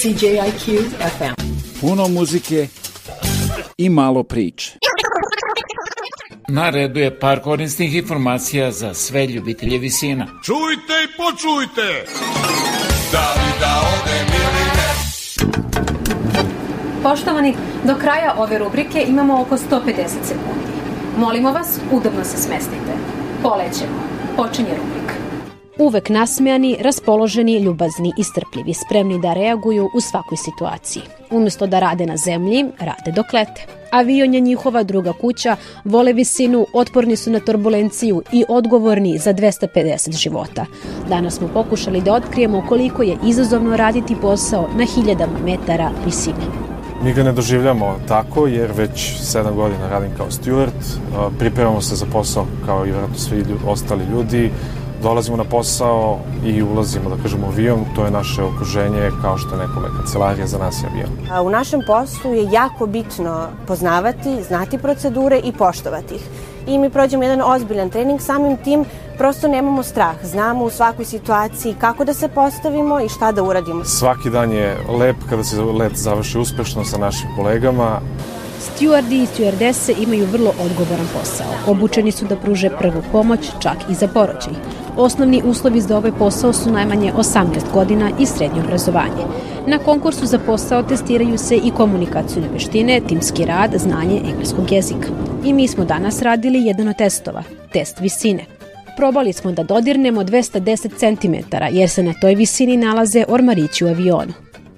CJIQ FM. Puno muzike i malo priče. Na redu je par korisnih informacija za sve ljubitelje visina. Čujte i počujte! Da li da odem ili ne? Poštovani, do kraja ove rubrike imamo oko 150 sekundi. Molimo vas, udobno se smestite. Polećemo. Počinje rubrika. Uvek nasmejani, raspoloženi, ljubazni i strpljivi, spremni da reaguju u svakoj situaciji. Umesto da rade na zemlji, rade dok lete. Avion je njihova druga kuća, vole visinu, otporni su na turbulenciju i odgovorni za 250 života. Danas smo pokušali da otkrijemo koliko je izazovno raditi posao na hiljadama metara visine. Mi ga ne doživljamo tako jer već 7 godina radim kao steward, pripremamo se za posao kao i vjerojatno svi ostali ljudi, dolazimo na posao i ulazimo, da kažemo, avion, to je naše okruženje kao što je nekome kancelarija, za nas je avion. A U našem poslu je jako bitno poznavati, znati procedure i poštovati ih. I mi prođemo jedan ozbiljan trening, samim tim prosto nemamo strah. Znamo u svakoj situaciji kako da se postavimo i šta da uradimo. Svaki dan je lep kada se let završi uspešno sa našim kolegama, Stewardi i stewardese imaju vrlo odgovoran posao. Obučeni su da pruže prvu pomoć, čak i za porođaj. Osnovni uslovi za ovaj posao su najmanje 18 godina i srednje obrazovanje. Na konkursu za posao testiraju se i komunikacijone veštine, timski rad, znanje engleskog jezika. I mi smo danas radili jedan od testova, test visine. Probali smo da dodirnemo 210 cm, jer se na toj visini nalaze ormarići u avionu.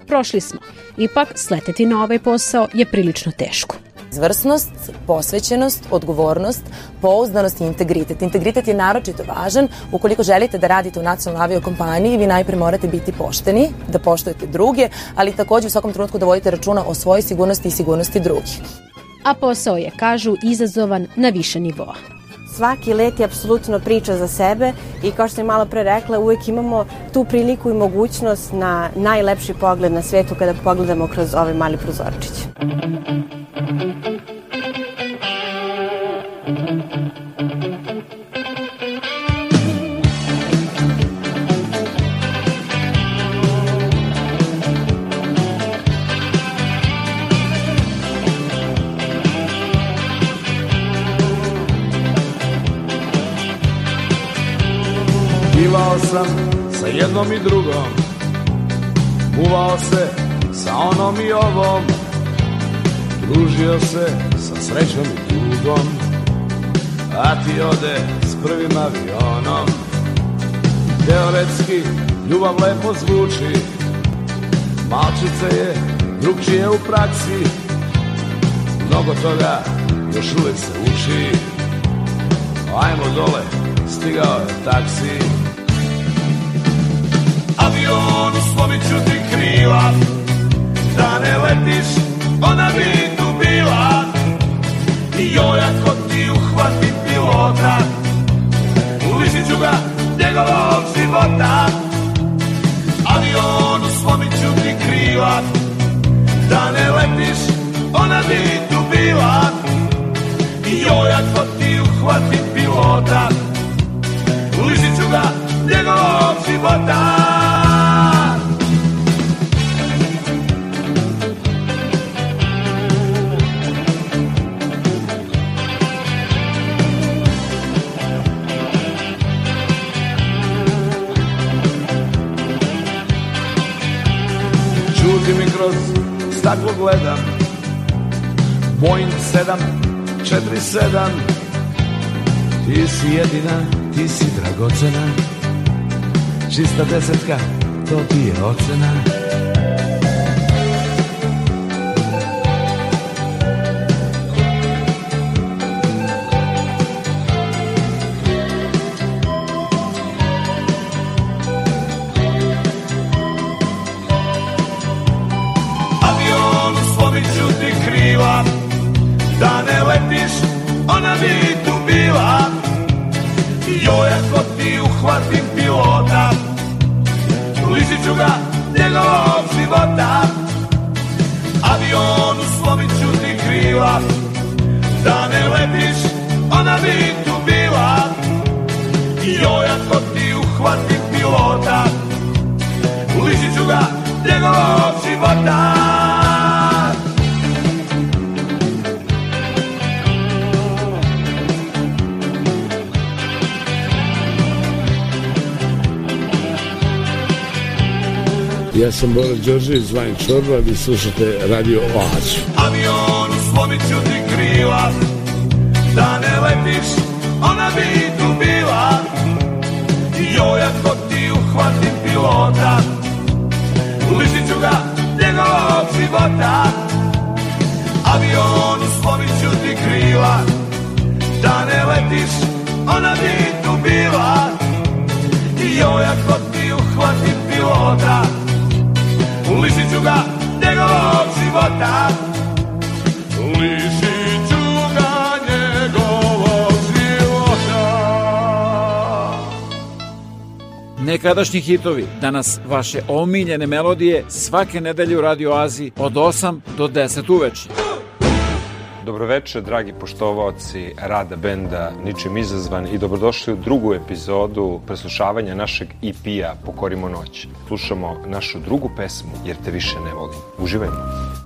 Prošli smo. Ipak, sleteti na ovaj posao je prilično teško. Izvrsnost, posvećenost, odgovornost, pouzdanost i integritet. Integritet je naročito važan ukoliko želite da radite u nacionalnoj aviokompaniji, vi najpre morate biti pošteni, da poštujete druge, ali takođe u svakom trenutku da vodite računa o svojoj sigurnosti i sigurnosti drugih. A posao je, kažu, izazovan na više nivoa. Svaki let je apsolutno priča za sebe i kao što sam malo pre rekla, uvek imamo tu priliku i mogućnost na najlepši pogled na svetu kada pogledamo kroz ovaj mali prozorčić. Bivao sam sa jednom i drugom Muvao se sa onom i ovom Družio se sa srećom i tugom a ti ode s prvim avionom. Teoretski ljubav lepo zvuči Malčice je drugčije u praksi. Mnogo toga još uvek se uči. Ajmo dole, stigao je taksi. Avion slomit ti krila Da ne letiš, ona bi tu bila I joj ako ti uhvati pilota Ulišit ću ga njegovog života Avion slomit ti krila Da ne letiš, ona bi tu bila. I joj ako ti uhvati pilota Lišit ću ga njegovog života kroz staklo gledam. Boeing 747 Ti si jedina, ti si dragocena. Čista desetka, to ti je ocena sam Bora Đorđević, zvanim Čorba, vi slušate Radio Oazu. Avion slomit ću ti krila Da ne letiš, ona bi tu bila. Joj, ako ti uhvatim pilota Lišit ću ga njegovog života. Avion slomit ću ti krila Da ne letiš, ona bi tu bila. Joj, ako ti uhvatim pilota Lišit ću ga njegovog života Lišit ću ga njegovog života Nekadašnji hitovi, danas vaše omiljene melodije svake nedelje u Radio Aziji od 8 do 10 uveče. Dobroveče, dragi poštovaoci rada benda Ničim izazvan i dobrodošli u drugu epizodu preslušavanja našeg EP-a Pokorimo noć. Slušamo našu drugu pesmu Jer te više ne volim. Uživajmo!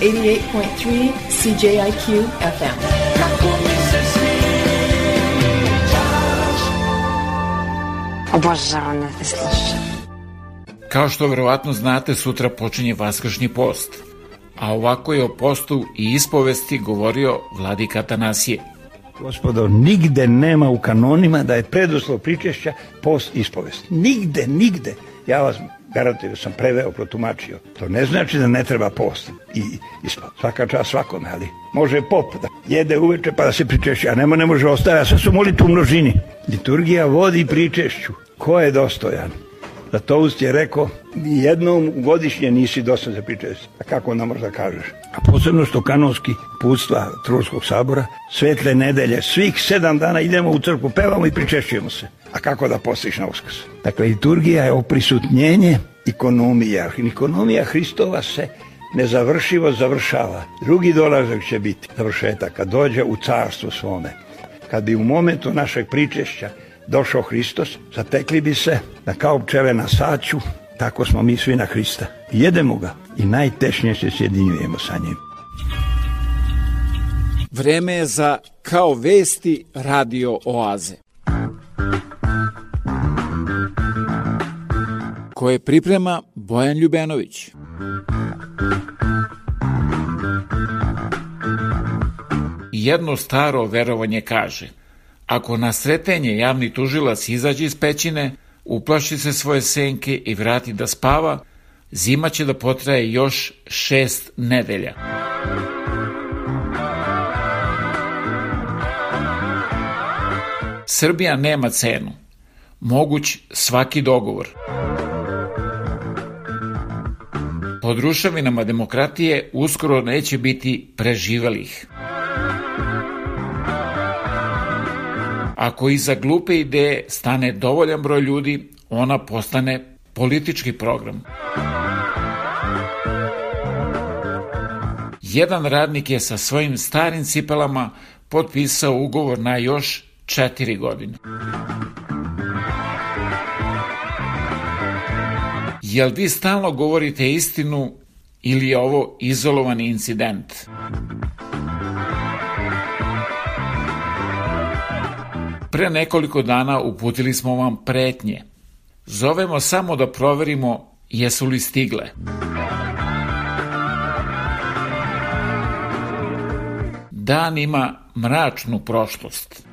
88.3 CJIQ FM. Obožavam da te slušam. Kao što verovatno znate, sutra počinje Vaskršnji post. A ovako je o postu i ispovesti govorio vladika Atanasije. Gospodo, nigde nema u kanonima da je preduslov pričešća post ispovest. Nigde, nigde. Ja vas garantujem da sam preveo, protumačio. To ne znači da ne treba post i ispovest. Svaka čast svakome, ali može pop da jede uveče pa da se pričešće, a nema ne može ostaviti, a sve su moliti u množini. Liturgija vodi pričešću. Ko je dostojan? Da Toust je rekao, jednom godišnje nisi dosta za pričešće. A kako onda možda kažeš? A posebno što kanonski putstva Trulskog sabora, svetle nedelje, svih sedam dana idemo u crkvu, pevamo i pričešćujemo se. A kako da postiš na uskrs? Dakle, liturgija je oprisutnjenje ekonomija. Ekonomija Hristova se nezavršivo završava. Drugi dolazak će biti završetak, kad dođe u carstvo svome. Kad bi u momentu našeg pričešća došao Hristos, zatekli bi se da kao pčele na saću, tako smo mi svi na Hrista. Jedemo ga i najtešnje se sjedinjujemo sa njim. Vreme je za Kao vesti radio oaze. Koje priprema Bojan Ljubenović. Jedno staro verovanje kaže Ako na sretenje javni tužilac izađe iz pećine, uplaši se svoje senke i vrati da spava, zima će da potraje još šest nedelja. Srbija nema cenu. Moguć svaki dogovor. Pod rušavinama demokratije uskoro neće biti preživelih. Ako iza glupe ideje stane dovoljan broj ljudi, ona postane politički program. Jedan radnik je sa svojim starim cipelama potpisao ugovor na još četiri godine. Jel vi stalno govorite istinu ili je ovo izolovani incident? Pre nekoliko dana uputili smo vam pretnje. Zovemo samo da proverimo jesu li stigle. Dan ima mračnu prošlost.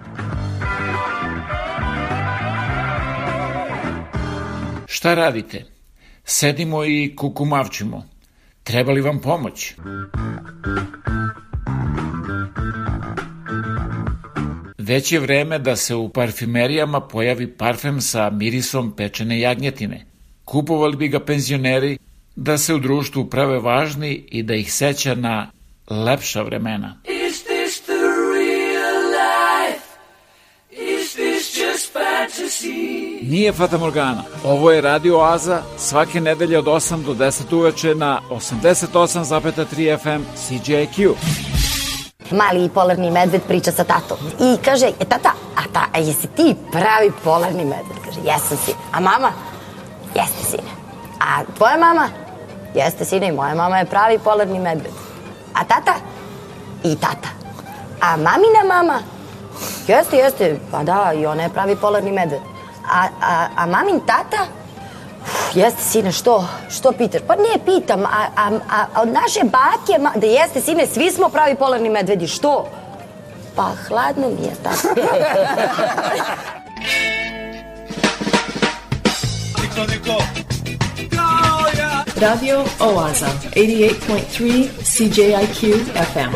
Šta radite? Sedimo i kukumavčimo. Treba li vam pomoć? Već je vreme da se u parfimerijama pojavi parfem sa mirisom pečene jagnjetine. Kupovali bi ga penzioneri da se u društvu prave važni i da ih seća na lepša vremena. Nije Fata Morgana. Ovo je Radio Oaza svake nedelje od 8 do 10 uveče na 88,3 FM CJQ. Mali polarni medved priča sa tatom. I kaže, e tata, a, ta, a jesi ti pravi polarni medved? Kaže, jesam sine. A mama? Jeste sine. A tvoja mama? Jeste sine, i moja mama je pravi polarni medved. A tata? I tata. A mamina mama? Jeste, jeste, pa da, i ona je pravi polarni medved. A, a, a mamin tata? Uf, Jeste, sine, što? Što pitaš? Pa ne pitam, a, a, a, od naše bake, ma, da jeste, sine, svi smo pravi polarni medvedi, što? Pa hladno mi je tako. Niko, niko. Radio Oaza, 88.3 CJIQ FM.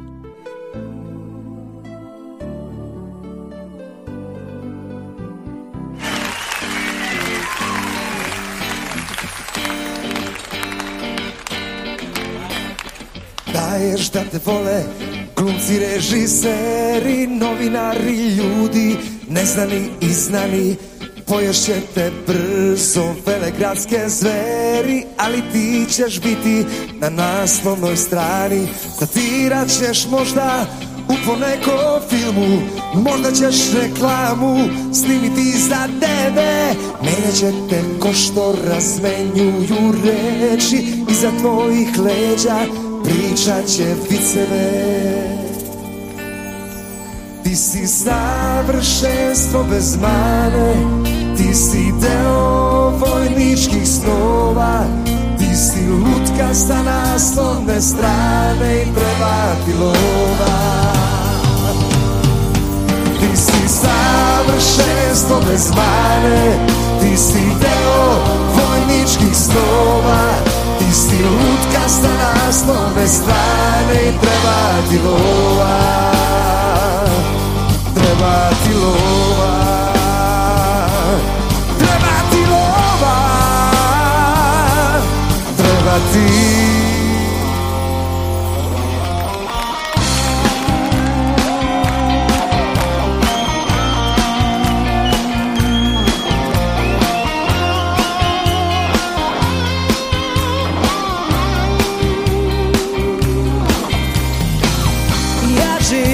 Daješ da te vole glumci, režiseri, novinari, ljudi, neznani i znani. Poješće te brzo velegradske zveri, ali ti ćeš biti na naslovnoj strani. Statirat ćeš možda u ponekom filmu, možda ćeš reklamu snimiti za tebe. Menjat će te ko što razmenjuju reči iza tvojih leđa pričat će viceve. Ti si savršenstvo bez mane. Ti si deo vojničkih snova. Ti si lutka sa naslovne strane i prevati lova Ti si savršenstvo bez mane. Ti si deo vojničkih snova Ti si lutka sa naslovne strane i treba ti lova. Treba ti lova. Treba ti lova. Treba ti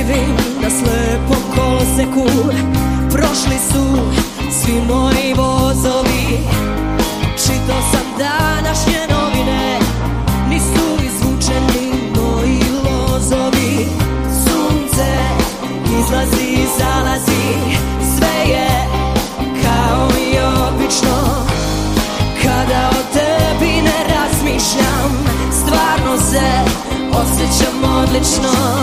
Živim na slepom koloseku Prošli su svi moji vozovi. Čitao sam današnje novine. Nisu izvučeni moji lozovi. Sunce izlazi i zalazi. Sve je kao i obično. Kada o tebi ne razmišljam Stvarno se osjećam odlično